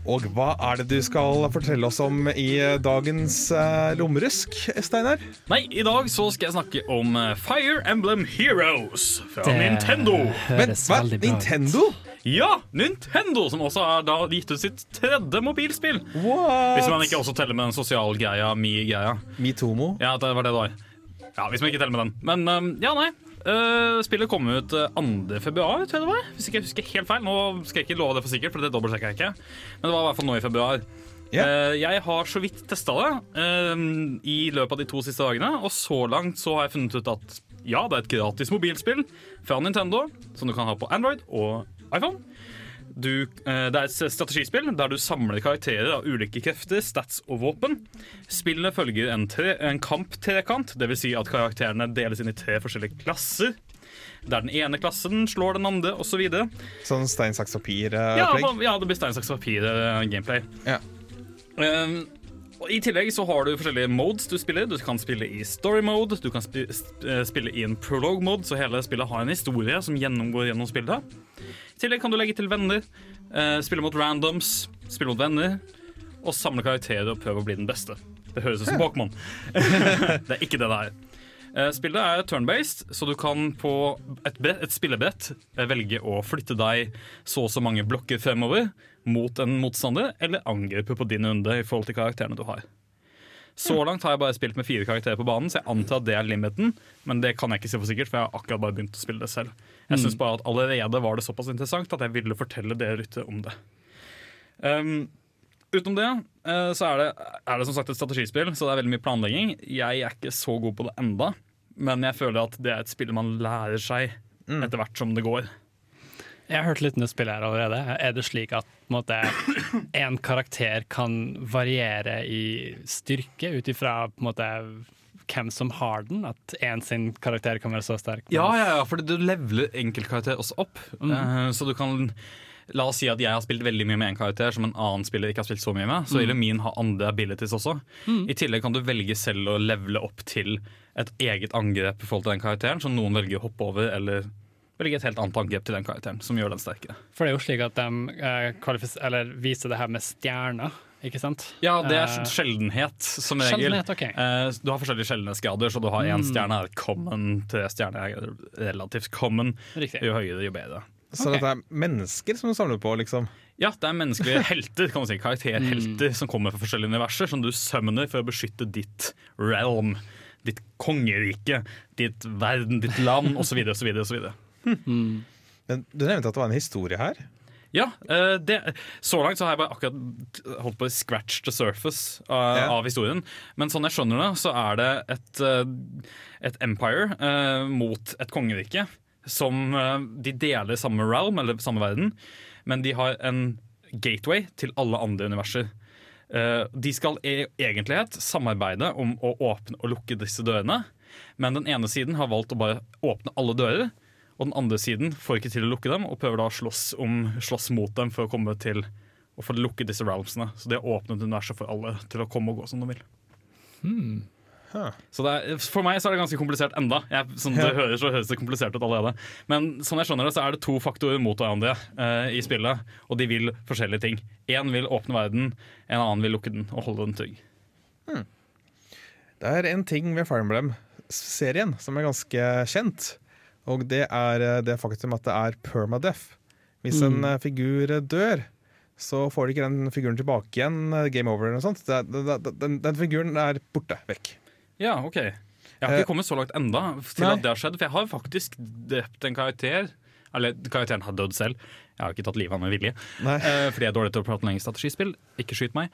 Og hva er det du skal fortelle oss om i eh, dagens uh, lommerusk, Steinar? Nei, i dag så skal jeg snakke om eh, Fire Emblem Heroes fra Nintendo. Men hva? Nintendo? Ja, Nintendo, som også har da gitt ut sitt tredje mobilspill. What? Hvis man ikke også teller med den sosialgreia, Mi-greia. Mitomo? Ja, det var det det var. Ja, hvis man ikke teller med den. Men um, ja, nei. Eh, spillet kom ut eh, 2. februar, tror jeg det var. Hvis ikke jeg husker helt feil. Nå skal jeg ikke love det for sikkert, for det dobbeltsjekker jeg ikke. Men det var i hvert fall nå i februar. Yeah. Eh, jeg har så vidt testa det eh, i løpet av de to siste dagene, og så langt så har jeg funnet ut at ja, det er et gratis mobilspill fra Nintendo som du kan ha på Android og iPhone. Du, eh, det er et strategispill der du samler karakterer av ulike krefter, stats og våpen. Spillene følger en, tre, en kamp-trekant, dvs. Si at karakterene deles inn i tre forskjellige klasser. Der den ene klassen slår den andre, osv. videre Sånn stein, saks, papir-opplegg. på- ja, det blir stein, saks, papir-gameplay. Ja. Um, I tillegg så har du forskjellige modes du spiller. Du kan spille i story mode, du kan spi sp eh, spille i en prologue mode, så hele spillet har en historie som gjennomgår gjennom spillet. I tillegg kan du legge til venner, eh, spille mot randoms, spille mot venner, og samle karakterer og prøve å bli den beste. Det høres ut som Pokémon. det er ikke det det er. Eh, Spillet er turn-based, så du kan på et, brett, et spillebrett eh, velge å flytte deg så og så mange blokker fremover mot en motstander, eller angripe på din runde i forhold til karakterene du har. Så langt har jeg bare spilt med fire karakterer på banen, så jeg antar at det er limiten. Men det kan jeg ikke si for sikkert, for jeg har akkurat bare begynt å spille det selv. Jeg synes bare at allerede var det såpass interessant at jeg ville fortelle dere lyttere om det. Um, utenom det uh, så er det, er det som sagt et strategispill, så det er veldig mye planlegging. Jeg er ikke så god på det enda, men jeg føler at det er et spill man lærer seg etter hvert som det går. Jeg har hørt litt om det spillet her allerede. Er det slik at på en måte, en karakter kan variere i styrke ut ifra på en måte, hvem som har den? At én sin karakter kan være så sterk? Ja, ja, ja, for du leveler enkeltkarakter også opp. Eh, så du kan La oss si at jeg har spilt veldig mye med en karakter som en annen spiller ikke har spilt så mye med. Så vil min ha andre abilities også. I tillegg kan du velge selv å levele opp til et eget angrep i forhold til den karakteren, som noen velger å hoppe over, eller velge et helt annet angrep til den karakteren, som gjør den sterkere. For det er jo slik at de eh, eller viser det her med stjerner, ikke sant? Ja, det er Eh, sjeldenhet, som regel. Sjeldenhet, ok. Eh, Du har forskjellige sjeldenhetsgrader, så du har én stjerne er common, tre stjerner er relativt common. Riktig. Jo høyere, jo bedre. Så okay. dette er mennesker som du samler på, liksom? Ja, det er menneskelige helter, kan man si. Karakterhelter som kommer fra forskjellige universer, som du summoner for å beskytte ditt realm, ditt kongerike, ditt verden, ditt land osv. osv. osv. Men du nevnte at det var en historie her. Ja, eh, det, så langt så har jeg bare akkurat holdt på å scratch the surface av, Ja. av historien. Men sånn jeg skjønner det, så er det et, eh, et empire eh, mot et kongerike. Som eh, De deler samme realm, eller samme verden, men de har en gateway til alle andre universer. Eh, de skal i egentlighet samarbeide om å åpne og lukke disse dørene. Men den ene siden har valgt å bare åpne alle dører. Og den andre siden får ikke til å lukke dem, og prøver da å slåss, om, slåss mot dem for å komme til å få lukket disse realmsene. Så de har åpnet universet for alle til å komme og gå som de vil. Så det er, For meg så er det ganske komplisert enda. Jeg, som det høres, så høres det komplisert ut allerede. Men sånn jeg skjønner det, så er det to faktorer mot hverandre uh, i spillet, og de vil forskjellige ting. Én vil åpne verden, en annen vil lukke den og holde den trygg. Det er en ting ved Fire Emblem-serien som er ganske kjent. Og det er eh, det faktum at det er permadeath. Hvis en mm. figur eh, dør, så får de ikke den figuren tilbake igjen. eh, Game over eller noe sånt. Det, det, det, den, den figuren er borte. Vekk. Ja, ok. Jeg har Eh, ikke kommet så langt enda til nei. at det har skjedd, for jeg har faktisk drept en karakter. Eller karakteren har dødd selv. Jeg har ikke tatt livet av ham med vilje. Nei. Eh, fordi jeg er dårlig til å prate lenge strategispill. Ikke skyt meg.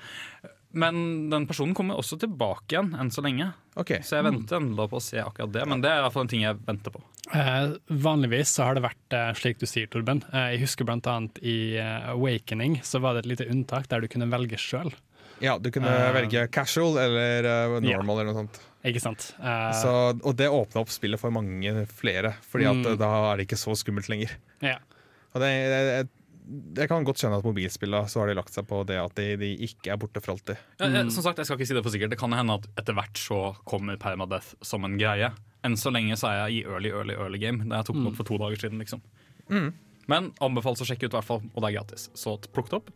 Men den personen kommer også tilbake igjen enn så lenge. Okay. Så jeg venter enda på å se akkurat det. Men det er i hvert fall en ting jeg venter på. Eh, vanligvis så har det vært eh, slik du sier, Torben. Eh, jeg husker annet i eh, Awakening så var det et lite unntak der du kunne velge sjøl. Ja, du kunne Eh, velge casual eller eh, normal eller noe sånt. Ikke sant? Eh, Så, og det åpna opp spillet for mange flere, Fordi at Mm. da er det ikke så skummelt lenger. ja. Og det, jeg, jeg kan godt skjønne at mobilspillene så har de lagt seg på det at de, de ikke er borte for alltid. Ja, jeg, som sagt, jeg skal ikke si det for sikkert. Det kan hende at etter hvert så kommer permadeath som en greie. Enn så lenge så er jeg i early, early, early game. Da jeg tok den opp for to dager siden. liksom. Men anbefales å sjekke ut, i hvert fall, og det er gratis. Så plukk det opp.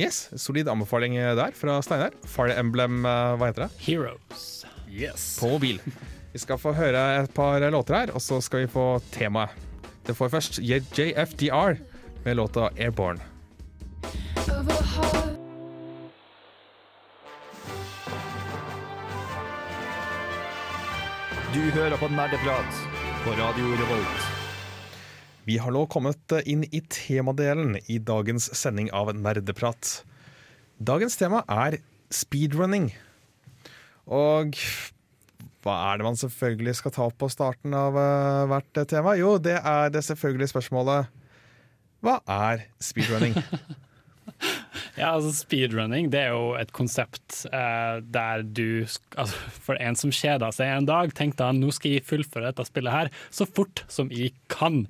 Yes, Solid anbefaling der fra Steinar. Fire Emblem, eh, hva heter det? Heroes. Yes. På mobil. Vi skal få høre et par låter her, og så skal vi få temaet. Det får først JFDR med låta 'Airborne'. Du hører på Nerdeprat på Radio Revolt. Vi har nå kommet inn i temadelen i dagens sending av Nerdeprat. Dagens tema er speedrunning. Og hva er det man selvfølgelig skal ta opp på starten av eh, hvert tema? Jo, det er det selvfølgelige spørsmålet Hva er speedrunning? Ja, altså Speedrunning det er jo et konsept eh, der du altså, For en som kjeder seg en dag, tenkte han nå skal jeg fullføre dette spillet her så fort som jeg kan.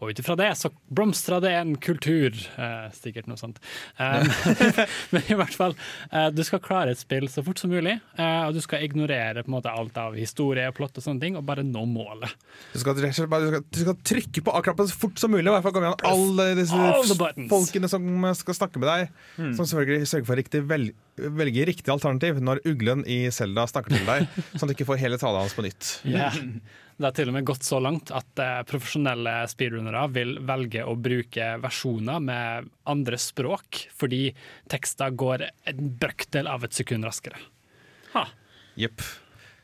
Og ut ifra det så blomstra det en kultur. Eh, sikkert noe sånt. Eh, men i hvert fall, eh, du skal klare et spill så fort som mulig. Eh, og du skal ignorere på en måte alt av historie, og plott og sånne ting, og bare nå målet. Du skal, og du skal, du skal trykke på akkurat så fort som mulig. I hvert fall komme igjen alle disse folkene som skal snakke med deg. Som selvfølgelig sørger for riktig vel, velge riktig alternativ når uglen i Selda snakker til deg, sånn at du ikke får hele talen hans på nytt. Det har til og med gått så langt at eh, profesjonelle speedrunnere vil velge å bruke versjoner med andre språk, fordi tekster går en brøkdel av et sekund raskere. Jepp.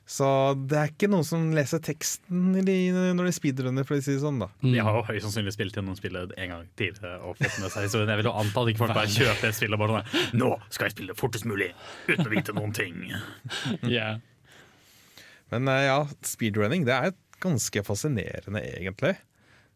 Så det er ikke noen som leser teksten når de speedrunner, for å si det sånn, da. De har jo høyst sannsynlig spilt gjennom spillet en gang tidligere og fått med seg historien. Jeg vil jo anta at ikke folk bare kjøper et spill og bare sånn Nå skal jeg spille det fortest mulig uten å vite noen ting. Yeah. Men eh, ja, speedrunning det er ganske fascinerende, egentlig.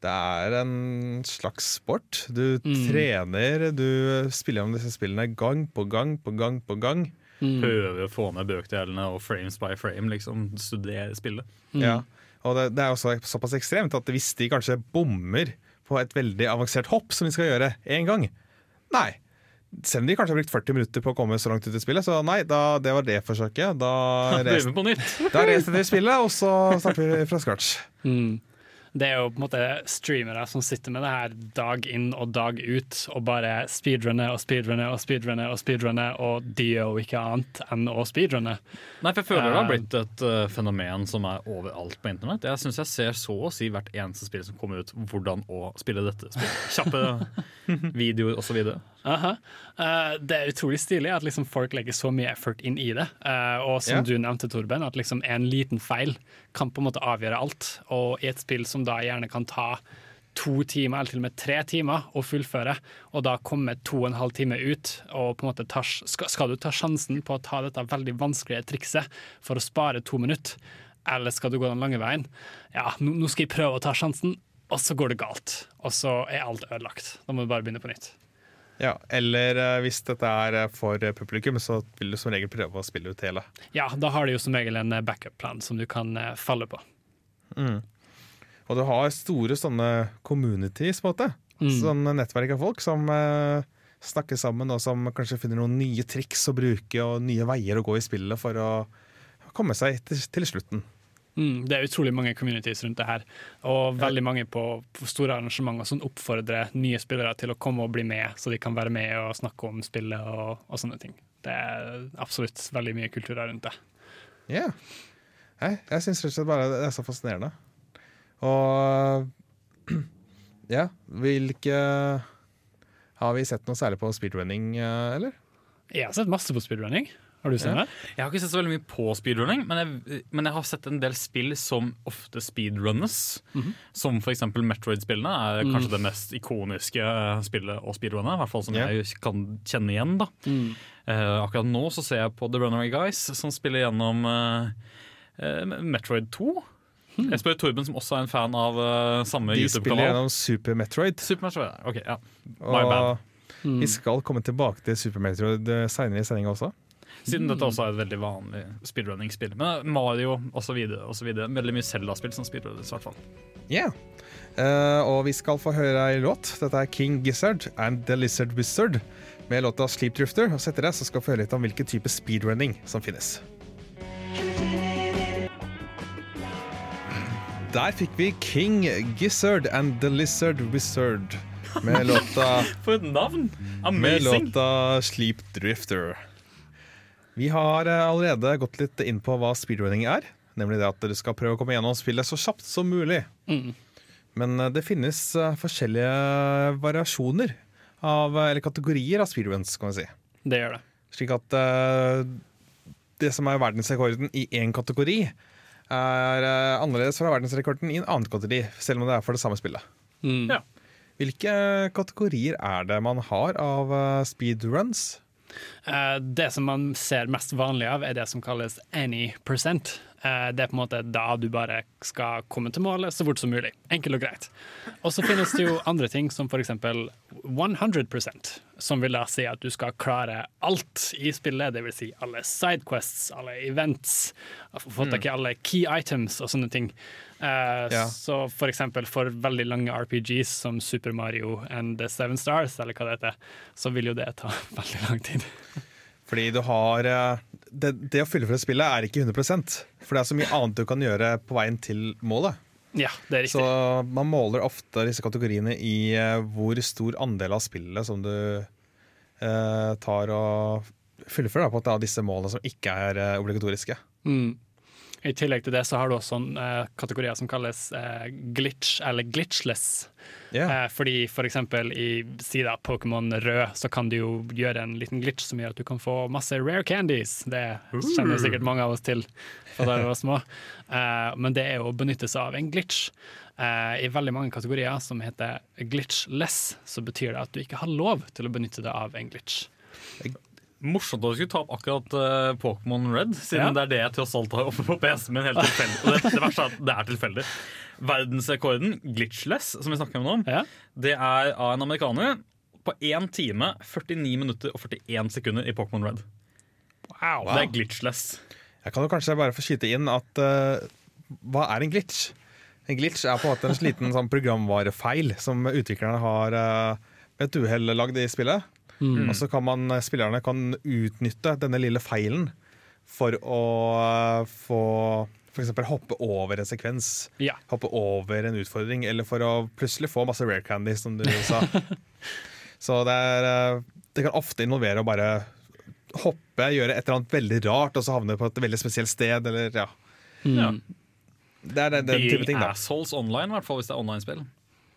Det er en slags sport. Du trener, du spiller om disse spillene gang på gang på gang på gang. Prøver å få med bøkdelene og frames by frame, liksom. Studere spillet. Ja. Og det, det er også såpass ekstremt at hvis de kanskje bommer på et veldig avansert hopp som de skal gjøre én gang Nei. Selv om de kanskje har brukt 40 minutter på å komme så langt ut i spillet, så nei, da, det var det forsøket. Da, reser vi på nytt. da resetter vi spillet, og så starter vi fra scratch. Det er jo på en måte streamere som sitter med det her dag inn og dag ut og bare speedrunner og speedrunner og speedrunner og speedrunner, og de gjør jo ikke annet enn å speedrunne. Nei, for jeg føler det har Eh. blitt et uh, fenomen som er overalt på internett. Jeg syns jeg ser så å si hvert eneste spill som kommer ut, hvordan å spille dette spillet. Kjappe videoer osv. Uh -huh. uh, det er utrolig stilig at liksom folk legger så mye effort inn i det. Uh, og som yeah. du nevnte, Torben, at liksom en liten feil kan på en måte avgjøre alt. Og i et spill som da gjerne kan ta to timer, eller til og med tre timer å fullføre, og da komme to og en halv time ut, og på en måte ta, skal, skal du ta sjansen på å ta dette veldig vanskelige trikset for å spare to minutter, eller skal du gå den lange veien? Ja, nå, nå skal jeg prøve å ta sjansen, og så går det galt. Og så er alt ødelagt. Da må du bare begynne på nytt. Ja, eller eh, hvis dette er eh, for publikum, så vil du som regel prøve å spille ut hele. Ja, da har du jo som regel en eh, backup-plan som du kan eh, falle på. Og du har store sånne communities, på en måte. Sånne nettverk av folk som eh, snakker sammen, og som kanskje finner noen nye triks å bruke og nye veier å gå i spillet for å komme seg til, til slutten. Mm, det er utrolig mange communities rundt det her, og veldig mange på, på store arrangementer som oppfordrer nye spillere til å komme og bli med, så de kan være med og snakke om spillet og, og sånne ting. Det er absolutt veldig mye kultur her rundt det. Ja. Jeg, jeg syns rett og slett bare det er så fascinerende. Og ja, hvilke Har vi sett noe særlig på speedrunning, eh, eller? Jeg har sett masse på speedrunning. Har du sett det? Jeg har ikke sett så veldig mye på speedrunning, men jeg, men jeg har sett en del spill som ofte speedrunnes. Som f.eks. Metroid-spillene er kanskje det mest ikoniske eh, spillet å speedrunne. I hvert fall som yeah. jeg kan kjenne igjen. da. Eh, akkurat nå så ser jeg på The Runaway Guys, som spiller gjennom uh, uh, Metroid 2. Jeg spør Torben, som også er en fan av uh, samme De spiller YouTube spiller gjennom Super Metroid. Super Metroid, ok, ja. My bad. Og vi skal komme tilbake til Super Metroid seinere i sendinga også. Siden dette også er et veldig vanlig speedrunning-spill. Men Mario osv. Veldig mye Zelda-spill som speedrunners, i hvert fall. Yeah. Uh, og vi skal få høre ei låt. Dette er King Gizzard and The Lizard Wizard med låta Sleep Drifter. Og etter det så skal vi få høre litt om hvilken type speedrunning som finnes. Der fikk vi King Gizzard and The Lizard Wizard med låta For et navn! med låta Sleep Drifter. Vi har eh, allerede gått litt inn på hva speedrunning er. Nemlig det at dere skal prøve å komme gjennom spillet så kjapt som mulig. Men eh, det finnes eh, forskjellige variasjoner av, eller kategorier av speedruns, kan vi si. Det gjør det. Slik at det som er verdensrekorden i én kategori, er annerledes fra verdensrekorden i en annen kategori, selv om det er for det samme spillet. Mm. Ja. Hvilke kategorier er det man har av speedruns? Eh, det som man ser mest vanlig av, er det som kalles any percent. Eh, det er på en måte da du bare skal komme til målet så fort som mulig. Enkelt og greit. Og så finnes det jo andre ting, som f.eks. 100% som vil da si at du skal klare alt i spillet. Det vil si alle sidequests, alle events, få tak i alle key items og sånne ting. Eh, Ja. Så for eksempel for veldig lange RPGs som Super Mario and the Seven Stars, eller hva det heter, så vil jo det ta veldig lang tid. Fordi du har eh, det, det å fullføre spillet er ikke 100 For det er så mye annet du kan gjøre på veien til målet. Ja, det er riktig. Så man måler ofte disse kategoriene i eh, hvor stor andel av spillet som du eh, tar og fullfører da, på at det er disse målene som ikke er obligatoriske. Mm. I tillegg til det så har du også eh, kategorier som kalles eh, glitch eller glitchless. Yeah. Eh, fordi for eksempel i sida Pokémon rød så kan du jo gjøre en liten glitch som gjør at du kan få masse rare candies. Det kjenner jo sikkert mange av oss til fra da vi var små. Eh, men det er jo å benytte seg av en glitch. Eh, I veldig mange kategorier som heter glitchless, så betyr det at du ikke har lov til å benytte deg av en glitch. Morsomt at du skulle ta opp akkurat uh, Pokémon Red, siden Ja. det er det jeg tross alt har oppe på PC-en min. helt tilfeldig. Og det, det verste er at det er tilfeldig. Verdensrekorden, glitchless, som vi snakker om nå, Ja. det er av en amerikaner på 1 time, 49 minutter og 41 sekunder i Pokémon Red. Wow. Det er glitchless. Jeg kan jo kanskje bare få skyte inn at uh, hva er en glitch? En glitch er på en måte en liten sånn programvarefeil som utviklerne har uh, med et uhell lagd i spillet. Og så kan man, spillerne kan utnytte denne lille feilen for å eh, få f.eks. hoppe over en sekvens. Ja. Hoppe over en utfordring, eller for å plutselig få masse rare candy, som du sa. Så det, er, eh, det kan ofte involvere å bare hoppe, gjøre et eller annet veldig rart, og så havne på et veldig spesielt sted, eller ja. Ja. Det er den, den type ting, da. assholes online, i hvert fall hvis det er online-spill.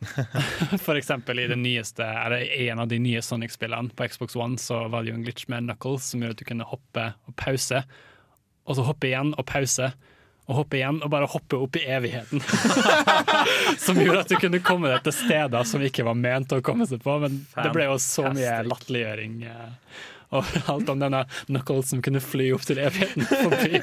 Eksempel i det nyeste, eller en av de nye Sonic-spillene på Xbox One, så var det jo en glitch med Knuckles som gjorde at du kunne hoppe og pause, og så hoppe igjen og pause. Og hoppe igjen og bare hoppe opp i evigheten. som gjorde at du kunne komme deg til steder som ikke var ment å komme seg på. Men det ble jo så mye latterliggjøring eh, overalt om denne Knuckles som kunne fly opp til evigheten forbi.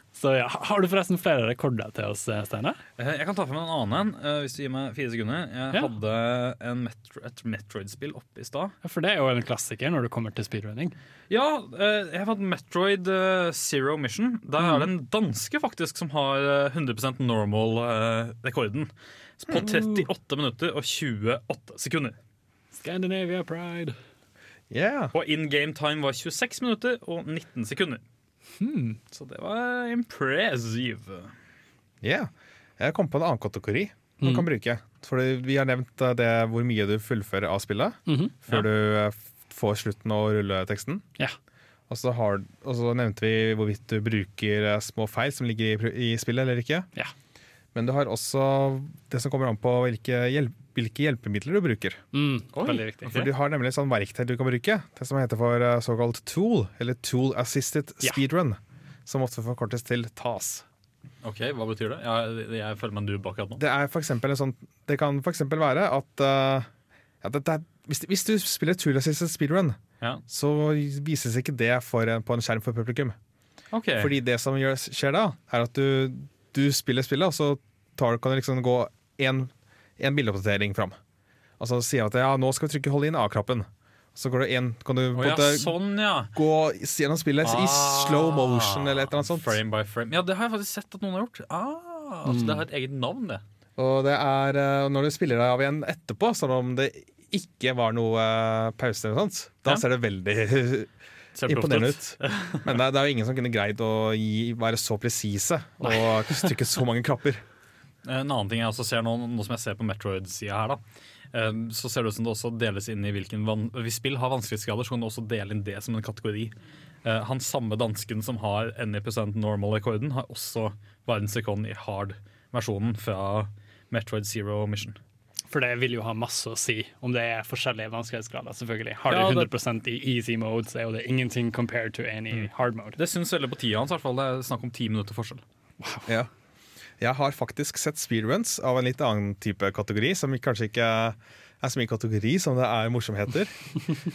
Så ja, Har du forresten flere rekorder til oss, eh, Steinar? Eh, Jeg kan ta frem en annen en, eh, hvis du gir meg fire sekunder. Jeg Ja. hadde en Metro, et Metroid-spill oppe i stad. Ja, For det er jo en klassiker når det kommer til speedrunning. Ja, eh, jeg har hatt Metroid Zero Mission. Der er det en danske faktisk som har eh, 100% normal-rekorden. På 38 minutter og 28 sekunder. Scandinavia Pride. Yeah. Og in game time var 26 minutter og 19 sekunder. Så det var impressive. Yeah. Jeg kom på en annen kategori man kan bruke. Fordi vi har nevnt eh, det hvor mye du fullfører av spillet før du eh, får slutten og rulleteksten. Ja. Og så, har, og så nevnte vi hvorvidt du bruker eh, små feil som ligger i, i spillet eller ikke. Ja. Men du har også det som kommer an på hvilke, hjelp, hvilke hjelpemidler du bruker. Mm, Oi. veldig viktig. For du har nemlig et sånt verktøy du kan bruke, det som heter for eh, såkalt tool, eller tool assisted Ja. speedrun, som ofte forkortes til TAS. Ok, Hva betyr det? Jeg, jeg føler meg noob akkurat nå. Det, er for en sånn, det kan eksempel være at uh, ja, det, det er, hvis, hvis du spiller tool assisted speedrun, Ja. så vises ikke det for en, på en skjerm for publikum. Okay. Fordi det som gjør, skjer da, er at du, du spiller spillet, og så tar, kan du liksom gå en, en bildeoppdatering fram. Og så sier at ja, nå skal vi trykke hold inn A-knappen. Så går det en, kan du oh, ja, sånn, ja. gå gjennom spillet i slow motion eller et eller annet sånt. Frame by frame. Ja, det har jeg faktisk sett at noen har gjort. Ah, altså, Det har et eget navn, det. Og det er eh, når du spiller deg av igjen etterpå, som om det ikke var noe eh, pause eller sånt, da Ja. ser det veldig imponerende ut. Men det er, det er jo ingen som kunne greid å gi, være så presise og trykke så mange knapper. En annen ting jeg også ser nå, nå som jeg ser på Metroid-sida her, da, eh, så ser det ut som det også deles inn i hvilken van Hvis spill har vanskelighetsgrader, så kan du også dele inn det som en kategori. Eh, Han samme dansken som har any percent normal-rekorden, har også verdensrekorden i hard-versjonen fra Metroid Zero Mission. for det vil jo ha masse å si om det er forskjellige vanskelighetsgrader. selvfølgelig. Har du 100% i easy mode, så er jo det ingenting compared to any hard mode. Det syns veldig på tida hans. i hvert fall. Det er snakk om ti minutter forskjell. Ja. Jeg har faktisk sett speedruns av en litt annen type kategori, som kanskje ikke er så mye kategori som det er morsomheter.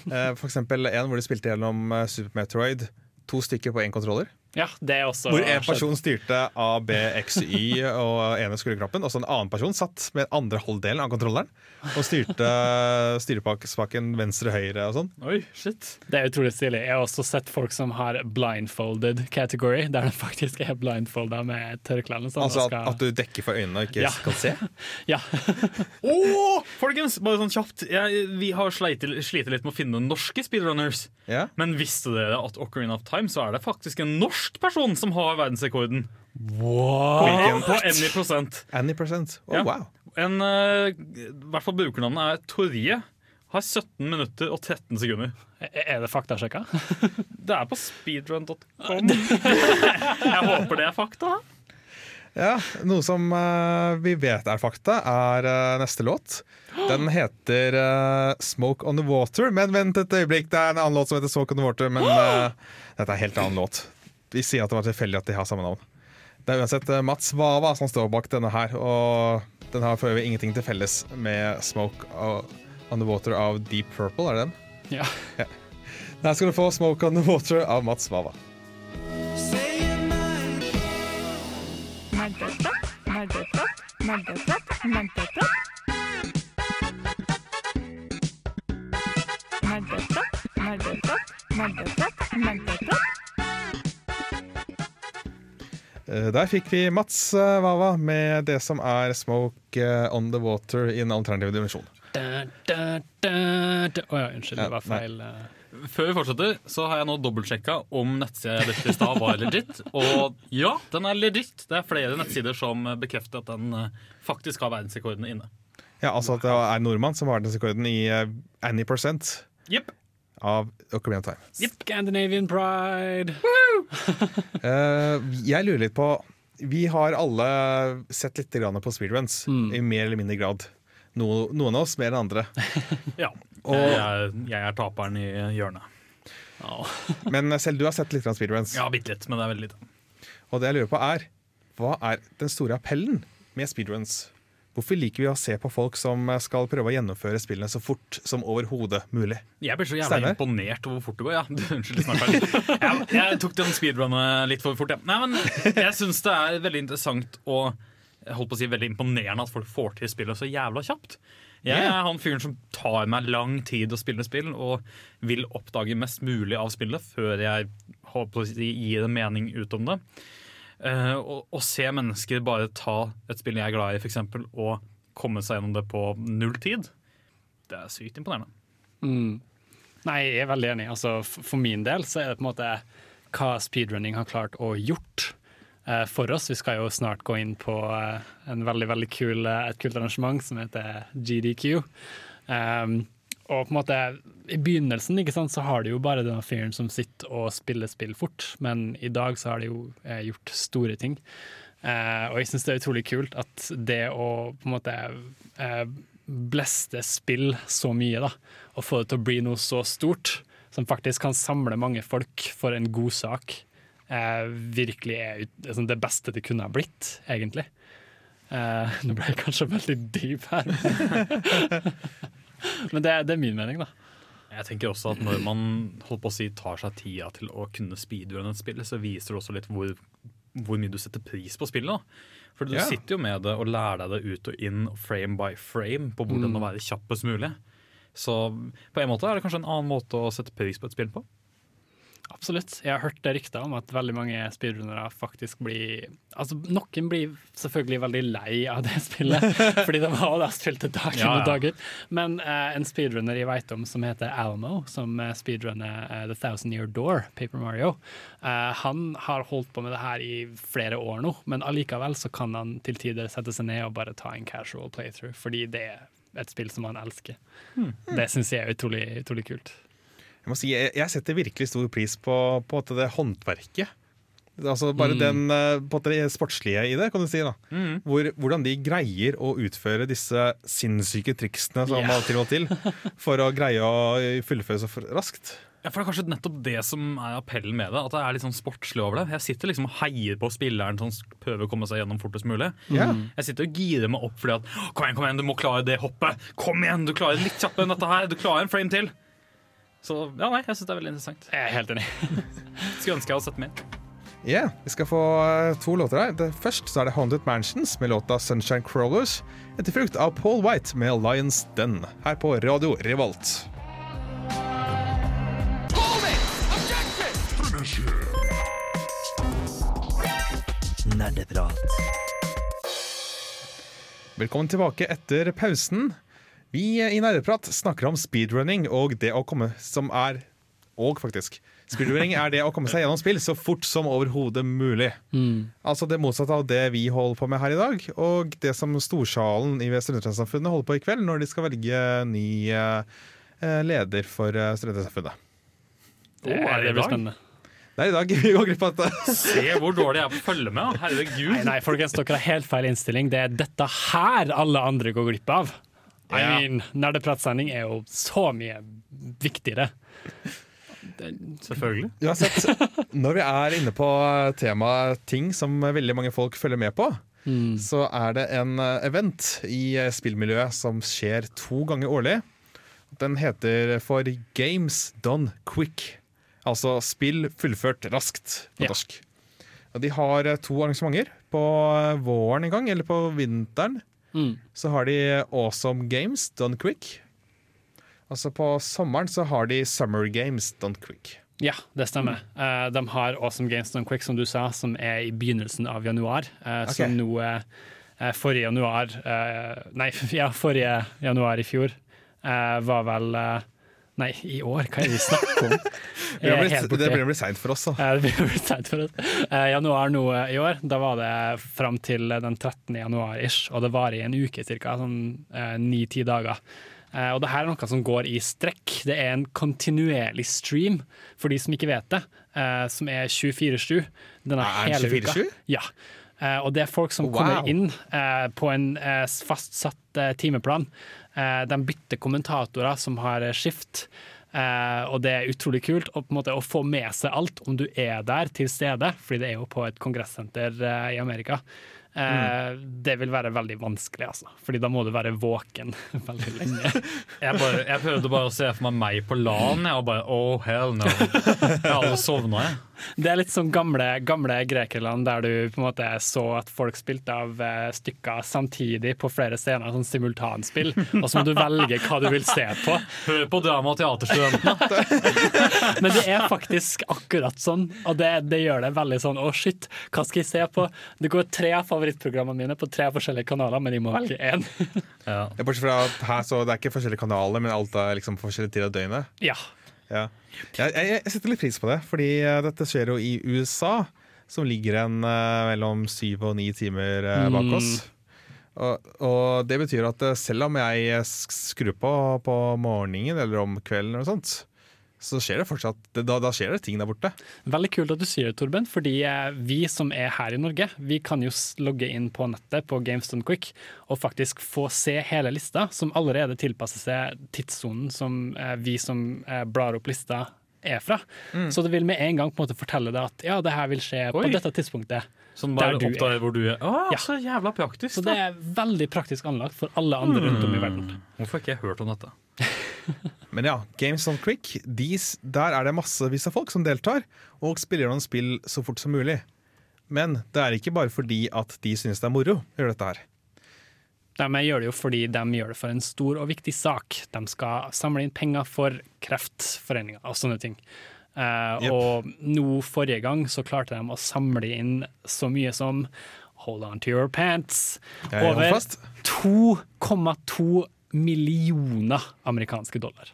Eh, For eksempel en hvor de spilte gjennom eh, Super Metroid, to stykker på én kontroller. Ja, det er også Hvor en person styrte A, B, X, Y og ene skulderknappen, og så en annen person satt med andre halvdelen av kontrolleren og styrte styrepakken venstre-høyre og sånn. Oi, shit. Det er utrolig stilig. Jeg har også sett folk som har blindfolded category, der de faktisk er blindfolda med tørklærne. Sånn, Altså og at, skal- at du dekker for øynene og ikke Ja. kan se. Ja. Åh, folkens, bare sånn kjapt. Jeg, vi har sliter, sliter litt med å finne norske speedrunners. Ja. Men visste dere at Ocarina of Time så er det faktisk en norsk person som har verdensrekorden? Hvilken? På any prosent. Any percent. Oh, Ja. wow. En, uh, I hvert fall brukernavnet er Torje. Har 17 minutter og 13 sekunder. Er det faktasjekka? Det er på speedrun.com. Jeg håper det er fakta. Ja, Noe som uh, vi vet er fakta, er uh, neste låt. Den heter uh, 'Smoke On The Water'. Men vent et øyeblikk, det er en annen låt som heter 'Smoke On The Water'. Men dette er en helt annen låt. Vi sier at det var tilfeldig at de har samme navn. Det er uansett eh, Mats Vava som står bak denne her, og den har for øvrig ingenting til felles med 'Smoke On The Water' av Deep Purple. Er det den? Ja. Der skal du få 'Smoke On The Water' av Mats Vava. Nerdeprat, nerdeprat, nerdeprat, nerdeprat. Nerdeprat, nerdeprat, nerdeprat, nerdeprat. Eh, Der fikk vi Mats Wawa med det som er 'Smoke eh, On The Water' i en alternativ dimensjon. Da, da, da, da. Oh, ja, unnskyld, det var nei. feil. eh. Før vi fortsetter, så har jeg nå dobbeltsjekka om nettsida jeg i stad var legit. Og ja, den er legit. Det er flere nettsider som bekrefter at den eh, faktisk har verdensrekordene inne. Ja, altså at det er nordmann som har verdensrekorden i any percent Jepp. Av Ocarina of Time. Scandinavian pride! uh, jeg lurer litt på Vi har alle sett litt på speedruns, i mer eller mindre grad. No, noen av oss mer enn andre. Ja. Og- Jeg, er, jeg er taperen i hjørnet. Ja. Men selv du har sett litt speedruns. Ja, bitte litt, men det er veldig lite. Og det jeg lurer på er Hva er den store appellen med speedruns? Hvorfor liker vi å se på folk som skal prøve å gjennomføre spillene så fort som overhodet mulig? Jeg blir så jævla Steiner? imponert over hvor fort det går. Ja. Unnskyld, snart. Jeg, jeg tok den speedrunnet litt for fort. Ja. Nei, men jeg syns det er veldig interessant og holdt på å si veldig imponerende at folk får til spillet så jævla kjapt. Jeg er han fyren som tar meg lang tid å spille spill, og vil oppdage mest mulig av spillet før jeg på å si, gir en mening ut om det. Eh, og, og se mennesker bare ta et spill jeg er glad i, eksempel, og komme seg gjennom det på null tid, det er sykt imponerende. Mm. Nei, jeg er veldig enig. Altså, for min del så er det på en måte hva speedrunning har klart å gjort eh, for oss. Vi skal jo snart gå inn på eh, en veldig, veldig kul, eh, et kult arrangement som heter GDQ. Um, og på en måte I begynnelsen ikke sant, så har du jo bare denne fyren som sitter og spiller spill fort, men i dag så har de jo eh, gjort store ting. Eh, og jeg syns det er utrolig kult at det å på en måte eh, bleste spill så mye, da, og få det til å bli noe så stort, som faktisk kan samle mange folk for en god sak, eh, virkelig er liksom det beste det kunne ha blitt, egentlig. Eh, nå ble jeg kanskje veldig dyp her. Men det, det er min mening, da. Jeg tenker også at Når man holdt på å si, tar seg tida til å kunne speedrunne et spill, så viser det også litt hvor, hvor mye du setter pris på spillet. da. For du Ja. sitter jo med det og lærer deg det ut og inn, frame by frame, på hvordan å være kjappest mulig. Så på en måte er det kanskje en annen måte å sette pris på et spill på. Absolutt. Jeg har hørt rykter om at veldig mange speedrunnere faktisk blir Altså, noen blir selvfølgelig veldig lei av det spillet, fordi de har da spilt det dagen Ja, ja. og dagen. Men uh, en speedrunner jeg vet om som heter Almo, som eh, speedrunner uh, The Thousand Year Door, Paper Mario, uh, han har holdt på med det her i flere år nå, men allikevel så kan han til tider sette seg ned og bare ta en casual playthrough, fordi det er et spill som han elsker. Det syns jeg er utrolig, utrolig kult. Jeg må si, jeg, jeg setter virkelig stor pris på, på det håndverket Altså Bare den eh, på det sportslige i det, kan du si. da Hvor, Hvordan de greier å utføre disse sinnssyke triksene som Ja. må til for å greie å fullføre så raskt. Ja, for Det er kanskje nettopp det som er appellen med det. At det er litt sånn sportslig over det. Jeg sitter liksom og heier på spilleren som prøver å komme seg gjennom fortest mulig. Ja. Jeg sitter og girer meg opp fordi at Kom igjen, kom igjen, du må klare det hoppet! Kom igjen, du klarer litt kjappere enn dette her! Du klarer en frame til! Så ja, nei, jeg syns det er veldig interessant. Jeg er helt enig. Skulle ønske jeg hadde sett mer. Ja, Vi skal få eh, to låter her. Først så er det Haunted Mansions med låta Sunshine Crawlers. Etterfulgt av Paul White med Lions Den, her på Radio Revolt. Nerdeprat. Velkommen tilbake etter pausen. Vi i Nerdeprat snakker om speedrunning og det å komme som er Og faktisk. Speedrunning er det å komme seg gjennom spill så fort som overhodet mulig. Altså det motsatte av det vi holder på med her i dag, og det som storsalen i Studentsamfunnet holder på i kveld når de skal velge ny eh, leder for eh, Studentsamfunnet. Det, oh, er det blir spennende. Det er i dag vi går glipp av dette. Se hvor dårlig jeg er på å følge med. Herregud. Nei, nei, folkens, dere har helt feil innstilling. Det er dette her alle andre går glipp av. I Ja. mean, Nerdepratsending er jo så mye viktigere. Selvfølgelig. Uansett, når vi er inne på temaet ting som veldig mange folk følger med på, så er det en eh, event i eh, spillmiljøet som skjer to ganger årlig. Den heter for Games Done Quick. Altså spill fullført raskt på Ja. norsk. Og de har eh, to arrangementer. På våren en gang, eller på vinteren, Mm. så har de Awesome Games Done Quick. Altså på sommeren så har de Summer Games Done Quick. Ja, det stemmer. Eh, de har Awesome Games Done Quick, som du sa, som er i begynnelsen av januar. eh, Ok. Som nå eh, Forrige januar Nei, ja, forrige januar i fjor var vel Nei, i år, hva er det vi snakker om? Det Jeg blir, helt det blir, blir seint for oss, da. Ja, Det blir sent for oss. Eh, januar nå eh, i år, da var det fram til den 13. januar ish, og det varer i en uke ca. Sånn ni-ti dager. Eh, og det her er noe som går i strekk. Det er en kontinuerlig stream, for de som ikke vet det, eh, som er 24-7. Denne Er hele uka. 24/7? Ja. Eh, og det er folk som Wow. kommer inn eh, på en eh, fastsatt eh, timeplan. Eh, de bytter kommentatorer som har skift. Eh, og det er utrolig kult å, på en måte, å få med seg alt om du er der til stede, fordi det er jo på et kongressenter eh, i Amerika. Eh, Det vil være veldig vanskelig, altså. Fordi da må du være våken veldig lenge. Jeg, bare, jeg prøvde bare å se for meg meg på LAN, og bare oh hell no. Jeg hadde sovna, jeg. Det er litt sånn gamle, gamle Grekerland, der du på en måte så at folk spilte av eh, stykker samtidig på flere scener, sånn simultanspill, og så må du velge hva du vil se på. Hør på drama- og teaterstudentene. Men det er faktisk akkurat sånn, og det, det gjør det veldig sånn å shit, hva skal jeg se på? Det går tre av favorittprogrammene mine på tre forskjellige kanaler, men de må velge én. Ja. Bortsett fra at her så det er ikke forskjellige kanaler, men alt er liksom på forskjellige tider av døgnet. Ja. Ja. Jeg, jeg, jeg setter litt pris på det, fordi eh, dette skjer jo i USA, som ligger en uh, mellom syv og ni timer uh, bak oss. Og, og det betyr at selv om jeg skrur på på morgenen eller om kvelden, eller noe sånt, så skjer det fortsatt da, da skjer det ting der borte. Veldig kult at du sier det, Torben, fordi eh, vi som er her i Norge, vi kan jo logge inn på nettet på GameStone Quick og faktisk få se hele lista, som allerede tilpasser seg tidssonen som eh, vi som eh, blar opp lista er fra. Så det vil med en gang på en måte fortelle deg at ja, det her vil skje på dette tidspunktet. Sånn bare Der du er. hvor du er. Åh, Ja. Så jævla praktisk. Så det er veldig praktisk anlagt for alle andre rundt om i verden. Hvorfor har ikke jeg hørt om dette? Men ja, Games on Quick, de, der er det massevis av folk som deltar, og spiller noen spill så fort som mulig. Men det er ikke bare fordi at de synes det er moro å gjøre dette her. De gjør det jo fordi de gjør det for en stor og viktig sak. De skal samle inn penger for Kreftforeninga og sånne ting. Uh, yep. Og nå forrige gang så klarte de å samle inn så mye som Hold on to your pants. Over fast. 2,2 millioner amerikanske dollar.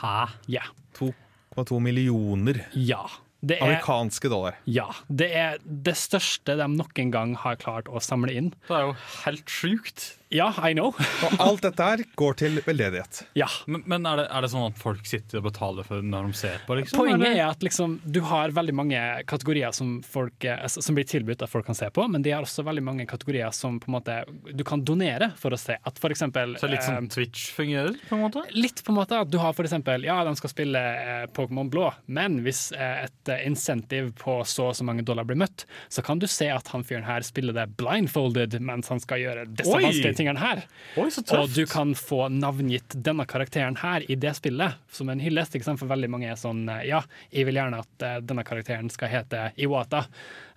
Hæ? Ja. 2,2 millioner Ja. Det er, amerikanske dollar. ja. Det er det største de noen gang har klart å samle inn. Det er jo helt sjukt. Ja, I know. Og alt dette her går til veldedighet. ja. Men, men er, det, er det sånn at folk sitter og betaler for når de ser på? Liksom, Poenget er at liksom, du har veldig mange kategorier som, folk, eh, som blir tilbudt at folk kan se på, men de har også veldig mange kategorier som på en måte, du kan donere for å se. At for eksempel, Så litt sånn eh, Twitch fungerer, på en måte? Litt på en måte at du har for eksempel, ja, de skal spille eh, Pokémon blå, men hvis et insentiv på så og så mange dollar blir møtt, så kan du se at han fyren her spiller det blindfolded mens han skal gjøre disse vanskelige tingene her. Oi, så Og du kan få navngitt denne karakteren her i det spillet, som en hyllest. Ikke sant? For veldig mange er sånn eh, Ja, jeg vil gjerne at uh, denne karakteren skal hete Iwata,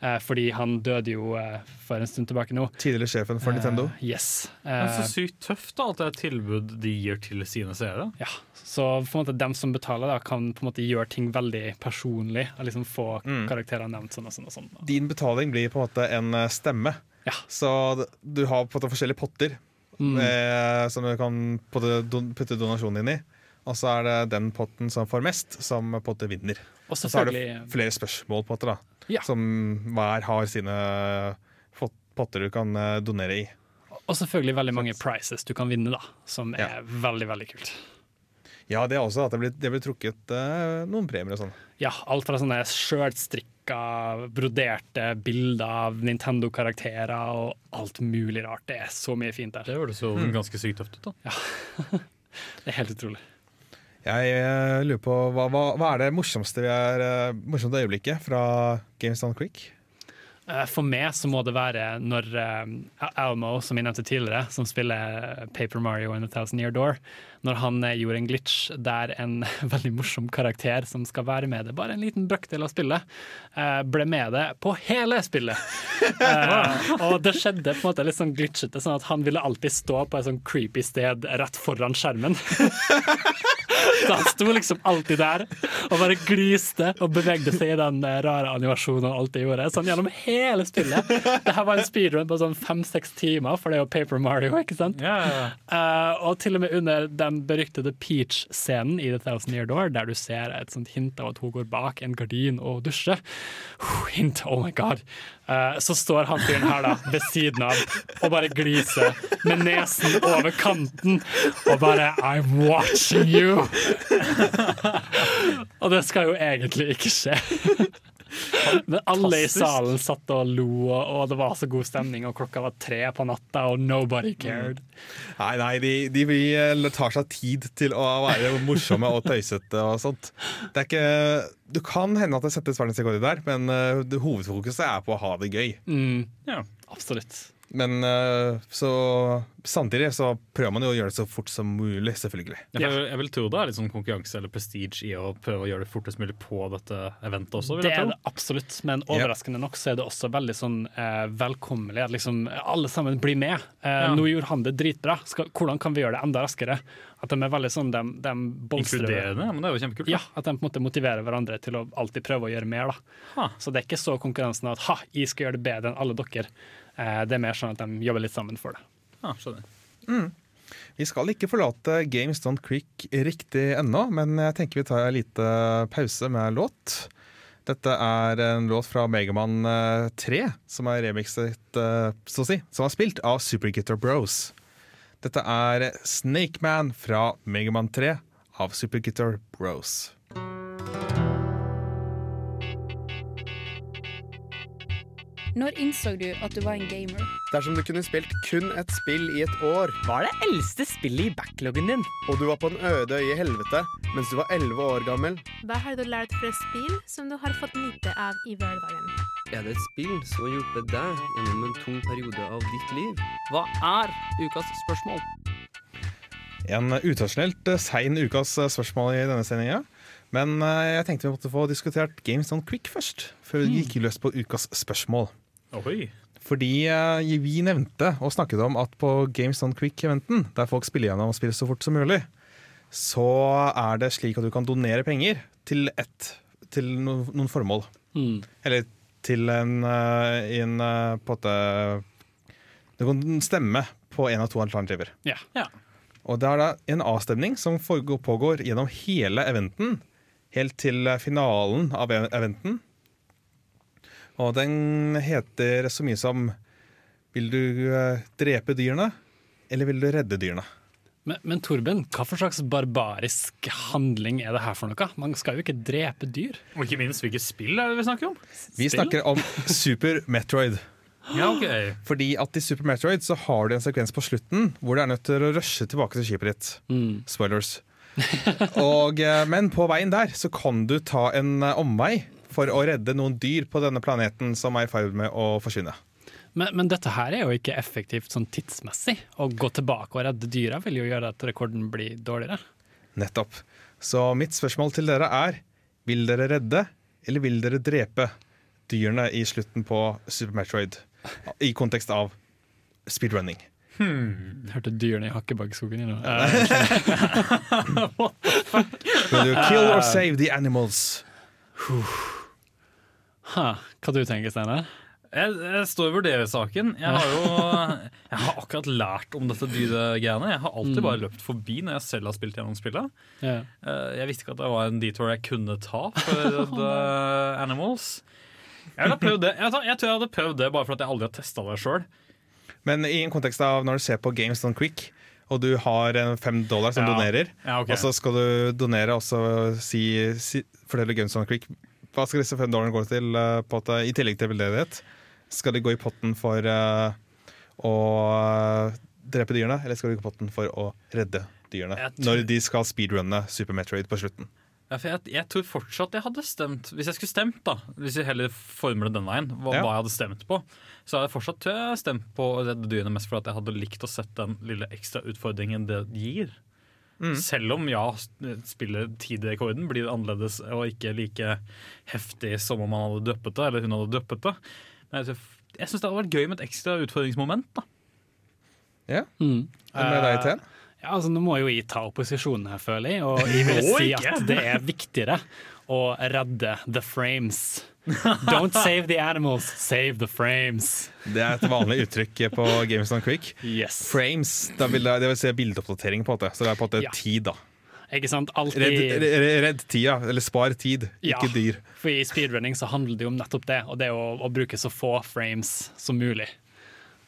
uh, fordi han døde jo uh, for en stund tilbake nå. Tidligere sjefen for Nintendo. Yes. Men så sykt tøft da, at det er et tilbud de gir til sine seere. ja. Så på en måte dem som betaler, da, kan på en måte gjøre ting veldig personlig. Og liksom få karakterer nevnt sånn og sånn. og sånn. Din betaling blir på en måte en stemme. Ja. Så du har på forskjellige potter eh, som du kan putte, donasjonen inn i. Og så er det den potten som får mest, som på en måte vinner. Og Og så er det flere spørsmål på en da Ja. Som hver har sine potter du kan eh, donere i. Og selvfølgelig veldig mange prizes du kan vinne, da, som er Ja. veldig veldig kult. Ja, det er også at det blir, det blir trukket uh, noen premier og sånn. Ja, alt fra sånne sjølstrikka, broderte bilder av Nintendo-karakterer og alt mulig rart. Det er så mye fint der. Det høres jo Mm. ganske sykt tøft ut. da. Ja. Det er helt utrolig. Jeg eh, lurer på hva, hva, hva er det morsomste, vi er, eh, morsomste øyeblikket fra Games Done Quick? Eh, For meg så må det være når eh, Almo, som jeg nevnte tidligere, som spiller Paper Mario and a Thousand Year Door, når han eh, gjorde en glitch der en veldig morsom karakter som skal være med det, bare en liten brøkdel av spillet, ble med det på hele spillet. uh, og det skjedde på en måte litt sånn glitchete, sånn at han ville alltid stå på et sånn creepy sted rett foran skjermen. Så han sto liksom alltid der og bare gliste og bevegde seg i den rare animasjonen alt det gjorde. Sånn gjennom hele spillet. Det her var en speedrun på sånn fem-seks timer, for det er jo Paper Mario, ikke sant? Yeah. Eh, og til og med under den beryktede Peach-scenen i The Thousand Year Door, der du ser et sånt hint av at hun går bak en gardin og dusjer. Uh, hint, oh my god. Uh, så står han fyren her da ved siden av og bare gliser med nesen over kanten og bare I'm watching you! og det skal jo egentlig ikke skje. Men alle i salen satt og lo, og, det var så god stemning, og klokka var tre på natta, og nobody cared. Nei, nei, de, de de tar seg tid til å være morsomme og tøysete og sånt. Det er ikke Du kan hende at det settes verdensrekord der, men eh, hovedfokuset er på å ha det gøy. Mm, Ja. absolutt. Men eh, så samtidig så prøver man jo å gjøre det så fort som mulig, selvfølgelig. Jeg, Ja. jeg vil tro det er litt sånn konkurranse eller prestige i å prøve å gjøre det fortest mulig på dette eventet også. vil Det jeg er tro. det absolutt, men overraskende nok så er det også veldig sånn eh, velkommelig. At liksom alle sammen blir med. Eh, Ja. Nå gjorde han det dritbra, Skal, hvordan kan vi gjøre det enda raskere? At de er veldig sånn, de, de Inkluderende, men det er jo kjempekult. Ja, at de på en måte motiverer hverandre til å alltid prøve å gjøre mer. da. Ha. Så det er ikke så konkurransen at ha, jeg skal gjøre det bedre enn alle dere. Eh, det er mer sånn at de jobber litt sammen for det. Ja, skjønner. Vi skal ikke forlate Games Don't Creek riktig ennå, men jeg tenker vi tar en liten pause med låt. Dette er en låt fra Megaman 3, som er remixet, eh, så å si, som er spilt av Super Guitar Bros. Dette er Snake Man fra Megaman 3 av Super Guitar Bros. Når innså du at du var en gamer? Dersom du kunne spilt kun et spill i et år, Hva er det eldste spillet i backloggen din? og du var på en øde øye i helvete mens du var 11 år gammel, Hva har du lært fra spill som du har fått nyte av i hverdagen? Er det et spill som har hjulpet deg gjennom en tung periode av ditt liv? Hva er ukas spørsmål? En utradisjonelt eh, sein ukas eh, spørsmål i denne sendinga. Men eh, jeg tenkte vi måtte få diskutert Games Don't Quick først, før vi gikk løs på ukas spørsmål. Ohoi. Fordi uh, vi nevnte og snakket om at på Games Done Quick-eventen, der folk spiller gjennom og spiller så fort som mulig, så er det slik at du kan donere penger til ett til no, noen formål. Mm. Eller til en, eh, en eh, på en måte Du kan stemme på en av to alternativer. Ja. Og det er da en avstemning som pågår gjennom hele eventen, helt til finalen av e- eventen. Og den heter så mye som Vil du eh, drepe dyrene? eller vil du redde dyrene? Men, men Torben, hva for slags barbarisk handling er det her for noe? Man skal jo ikke drepe dyr. Og ikke minst, hvilket spill er det vi snakker om? Vi snakker om Super Metroid. Ja, ok. Fordi at i Super Metroid så har du en sekvens på slutten hvor du er nødt til å rushe tilbake til skipet ditt. Mm. Spoilers. Og, eh, men på veien der så kan du ta en eh, omvei for å redde noen dyr på denne planeten som er i ferd med å forsvinne. Men, men dette her er jo ikke effektivt sånn tidsmessig. Å gå tilbake og redde dyra vil jo gjøre at rekorden blir dårligere. Nettopp. Så mitt spørsmål til dere er vil dere redde eller vil dere drepe dyrene i slutten på Super Metroid? I kontekst av speedrunning. Hmm. Hørte dyrene i Hakkebakkeskogen i fuck? Will you kill or save the animals? Ha, hva du tenker Steinar? Jeg, jeg står og vurderer saken. Jeg har jo jeg har akkurat lært om dette dyregreiene. Jeg har alltid Mm. bare løpt forbi når jeg selv har spilt gjennom spillet. Ja. Eh, Jeg visste ikke at det var en detour jeg kunne ta for The animals. Jeg, ville ha prøvd det. Jeg, tror jeg hadde prøvd det bare for at jeg aldri har testa det sjøl. Men i en kontekst av når du ser på Games Done Quick, og du har en fem dollar som Ja. donerer, Ja, okay. og så skal du donere og så si, si, fortelle Games Done Quick hva skal disse fem dollarene gå til, uh, på at, i tillegg til veldedighet? Skal de gå i potten for uh, å drepe dyrene, eller skal de gå i potten for å redde dyrene? Tror- Når de skal speedrunne Super Metroid på slutten. Ja, for jeg, jeg tror fortsatt jeg hadde stemt Hvis jeg skulle stemt, da Hvis jeg heller former det den veien, hva, Ja. hva jeg hadde stemt på, så hadde jeg fortsatt tror jeg, stemt på å redde dyrene mest fordi at jeg hadde likt å sett den lille ekstra utfordringen det gir. Mm. Selv om ja, spilletidrekorden blir annerledes og ikke like heftig som om han hadde døppet det, eller hun hadde døppet det. Men jeg, tror- jeg syns det hadde vært gøy med et ekstra utfordringsmoment. da Ja. Mm. Hva med deg, Ten? Ja, altså Nå må jo jeg ta opposisjonen her, føler jeg. Og jeg vil si at det er viktigere å redde the frames. Don't save the animals, save the frames. Det er et vanlig uttrykk på Games on Quick. Yes. Frames, da vil det, det vil si bildeoppdatering, på en måte. Så det er på en måte Ja. tid, da. Ikke sant? Alltid Redd, redd, redd tida, eller spar tid, Ja. ikke dyr. For i speedrunning så handler det jo om nettopp det, og det å, å bruke så få frames som mulig.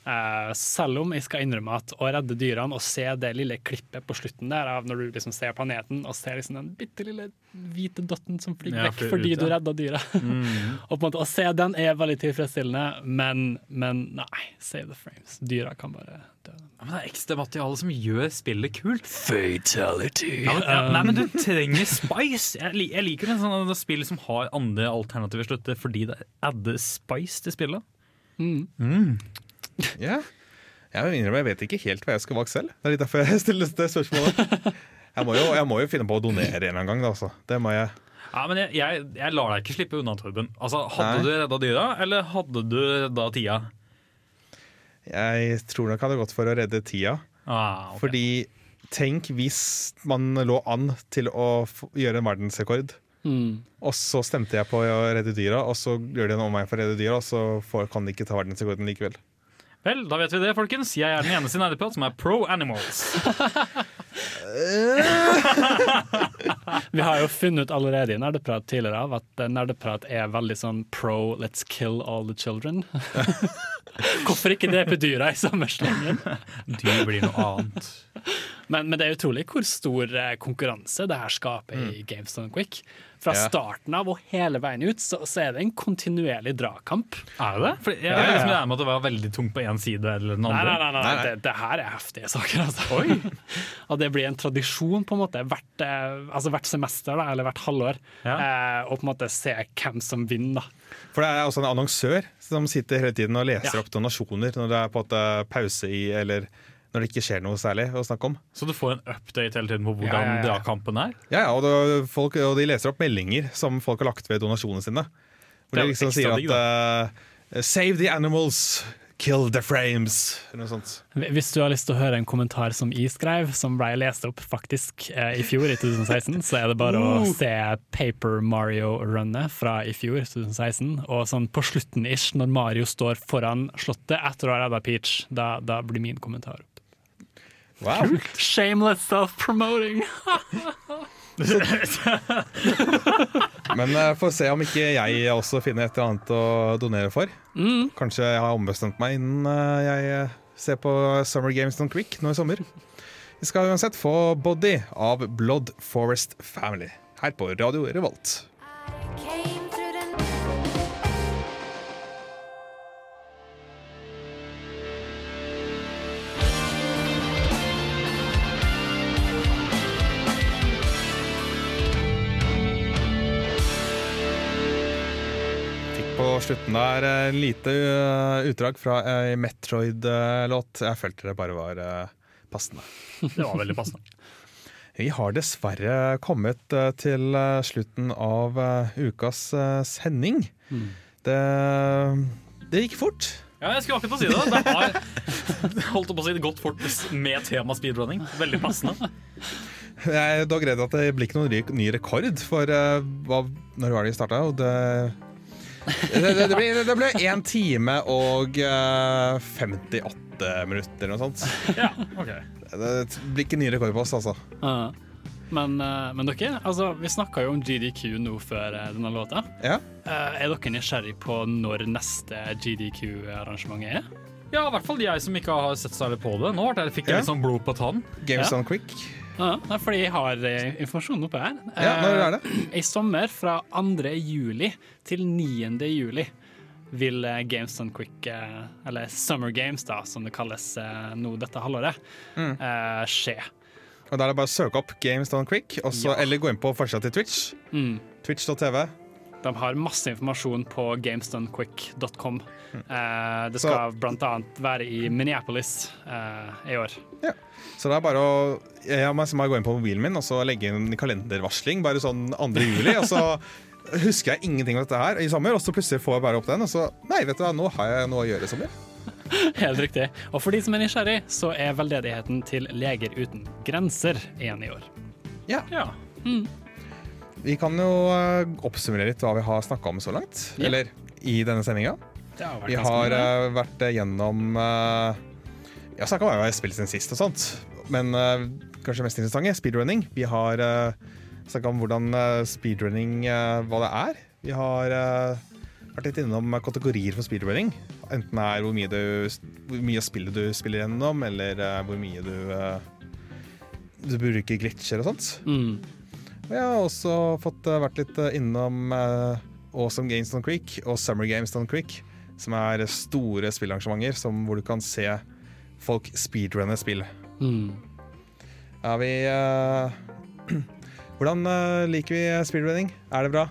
Eh, selv om jeg skal innrømme at å redde dyrene og se det lille klippet på slutten der av når du liksom ser planeten og ser liksom den bitte lille hvite dotten som flyr Ja, vekk fordi ut, du ja. redda dyra. Mm. og på en måte å se den er veldig tilfredsstillende, men, men nei, save the frames. Dyra kan bare dø. Ja, men det er ekstra materiale som gjør spillet kult. Fatality. Ja, men, ja, nei, men du trenger spice. Jeg, jeg liker en sånn spill som har andre alternativer slutter fordi det adder spice til spillet. Mm. Ja. Jeg innrømmer, jeg vet ikke helt hva jeg skal valgt selv. Det er litt derfor jeg stiller det spørsmålet. Jeg må jo, jeg må jo finne på å donere en eller annen gang. Da, altså. Det må jeg. Ja, men jeg, jeg, jeg lar deg ikke slippe unna, Torben. Altså, hadde Nei. du redda dyra, eller hadde du redda tida? Jeg tror nok jeg hadde gått for å redde tida. Ah, okay. Fordi tenk hvis man lå an til å f gjøre en verdensrekord. Mm. Og så stemte jeg på å redde dyra, og så gjør de en omvei for å redde dyra, og så får, kan de ikke ta verdensrekorden likevel. Vel, da vet vi det, folkens. Jeg er den eneste i Nerdeprat som er pro animals. Vi har jo funnet ut allerede i Nerdeprat tidligere av at eh, Nerdeprat er veldig sånn pro 'let's kill all the children'. Hvorfor ikke drepe dyra i samme slengen? Dyr blir noe annet. Men, men det er utrolig hvor stor eh, konkurranse det her skaper i Games Done Quick. Fra Ja. starten av og hele veien ut så, så er det en kontinuerlig dragkamp. Er det det? Jeg Ja, ja, liksom det med at det var veldig tungt på én side eller den andre. nei, nei, nei, Nei, nei. Det, det her er heftige saker. Altså. og det blir en tradisjon på en måte hvert, eh, altså hvert semester da, eller hvert halvår. Ja. Eh, og på en måte se hvem som vinner. da. For det er også en annonsør som sitter hele tiden og leser Ja. opp donasjoner når det er på en måte pause i, eller når det ikke skjer noe særlig å snakke om. Så du får en update hele tiden på hvordan Ja, ja, ja. kampen er? Ja, ja og, det, folk, og de leser opp meldinger som folk har lagt ved donasjonene sine. Hvor er de liksom sier at uh, 'save the animals, kill the frames'. Eller noe sånt. Hvis du har lyst til å høre en kommentar som jeg skrev, som ble lest opp faktisk eh, i fjor, i 2016, så er det bare å se Paper Mario-runnet fra i fjor, 2016. Og sånn på slutten ish, når Mario står foran slottet etter å ha redda Peach, da, da blir min kommentar. Wow. Shameless self-promoting! Men uh, får se om ikke jeg også finner et eller annet å donere for. Mm. Kanskje jeg har ombestemt meg innen uh, jeg ser på Summer Games Don't Quick nå i sommer. Vi skal uansett få Body av Blood Forest Family her på Radio Revolt. Fikk på slutten der eh, lite eh, utdrag fra ei Metroid-låt. Jeg følte det bare var eh, passende. Det var veldig passende. Vi har dessverre kommet til slutten av ukas sending. sending. Det, det gikk fort. Ja, jeg skulle akkurat si det. Det har holdt på å si det gått fort med tema speedrunning. Veldig passende. Jeg er dog redd at det blir ikke noen ny- rekord for uh, når var det vi starta. Det, det, det, ble, det ble 1 time og eh, 58 minutter eller noe sånt. Ja, ok. Det blir ikke ny rekord på oss, altså. Ja. Men, eh, men dere, altså, vi snakka jo om GDQ nå før eh, denne låta. Ja. Eh, er dere nysgjerrig på når neste GDQ-arrangement er? Ja, i hvert fall jeg som ikke har sett særlig på det. Nå ble jeg- fikk jeg Ja. litt sånn blod på tann. Games Ja. on Quick. Ja, fordi jeg har eh, informasjon oppe her. Ja, når er det? Eh, I sommer, fra 2. juli til 9. juli, vil eh, Games on Quick, eller Summer Games, da, som det kalles nå dette halvåret, Mm. skje. Og Da er det bare å søke opp Games on Quick, også, Ja. eller gå inn på forsida til Twitch. Mm. Twitch.tv. De har masse informasjon på gamesdonequick.com. Mm. Eh, det skal blant annet være i Minneapolis eh, i år. Så det er bare å Jeg må må gå inn på mobilen min og så legge inn kalendervarsling bare sånn 2. juli. Og så husker jeg ingenting om dette her i sommer, og så plutselig får jeg bare opp den, og så Nei, vet du hva, nå har jeg noe å gjøre i sommer. Helt riktig. Og for de som er nysgjerrig, så er veldedigheten til Leger uten grenser igjen i år. Ja. Mm. Vi kan jo eh, oppsummere litt hva vi har snakka om så langt. Ja. Eller i denne sendinga. Vi har mye. eh, vært eh, gjennom Jeg har snakka om hva jeg har spilt siden sist og sånt, men kanskje mest interessante speedrunning. Vi har snakka om hvordan speedrunning hva det er. Vi har vært litt innom kategorier for speedrunning. Enten det er hvor mye, du, hvor mye spillet du spiller gjennom, eller hvor mye du du bruker glitcher og sånt. Mm. Og jeg har også fått eh, vært litt eh, innom eh, Awesome Games on Creek og Summer Games on Creek, som er store spillarrangementer som, hvor du kan se folk speedrunne spill. Mm. Er vi uh, Hvordan eh, liker vi speedrunning? Er det bra?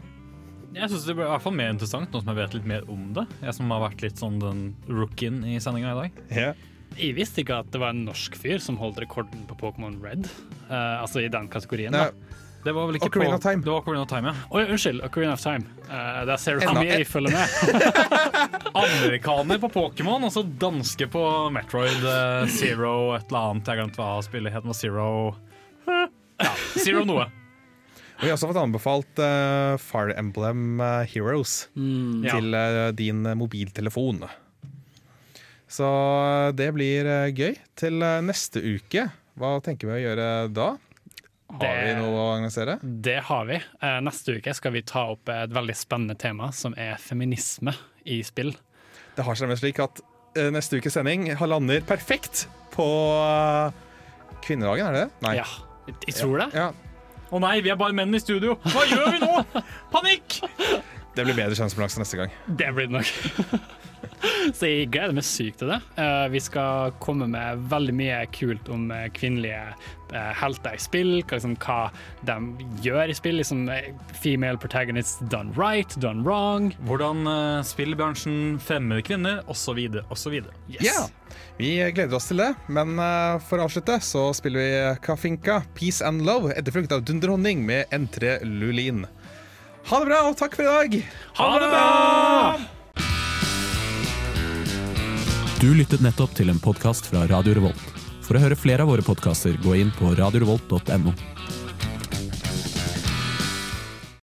Jeg syns det ble i hvert fall mer interessant nå som jeg vet litt mer om det. Jeg som har vært litt sånn den rookien i sendinga i dag. Yeah. Jeg visste ikke at det var en norsk fyr som holdt rekorden på Pokémon Red. uh, altså i den kategorien. Nei, da. Det var vel ikke Ocarina på, of Time. Det var Ocarina of Time, ja. Oi, unnskyld, Ocarina of Time. Uh, der ser du hvor mye jeg følger med. Amerikaner på Pokémon, og så danske på Metroid uh, Zero et eller annet. Jeg glemte hva spillet het. Zero Ja, Zero noe. Og vi har også fått anbefalt uh, Fire Emblem eh, Heroes Mm, Ja. til uh, din mobiltelefon. Så det blir uh, gøy. Til neste uke, hva tenker vi å gjøre da? Har vi noe å organisere? Det har vi. Eh, neste uke skal vi ta opp et veldig spennende tema, som er feminisme i spill. Det har seg nemlig slik at eh, neste ukes sending lander perfekt på eh, kvinnedagen, er det det? Nei. Ja, jeg tror det. Ja, Å nei, vi er bare menn i studio! Hva gjør vi nå?! Panikk! Det blir bedre kjønnsbalanse neste gang. Det blir det nok. Så jeg gleder meg sykt til det. Eh, vi skal komme med veldig mye kult om eh, kvinnelige eh, helter i spill. Hva, liksom, hva de gjør i spill. Liksom, female protagonists done right, done wrong. Hvordan uh, spillbransjen fremmer kvinner, osv., osv. Yes. Yeah. Vi gleder oss til det, men for å avslutte så spiller vi Kafinka Peace and Love, etterfulgt av Dunderhonning med N3 Lulin. Ha det bra, og takk for i dag! Ha det bra! Du lyttet nettopp til en podkast fra Radio Revolt. For å høre flere av våre podkaster, gå inn på radiorevolt.no.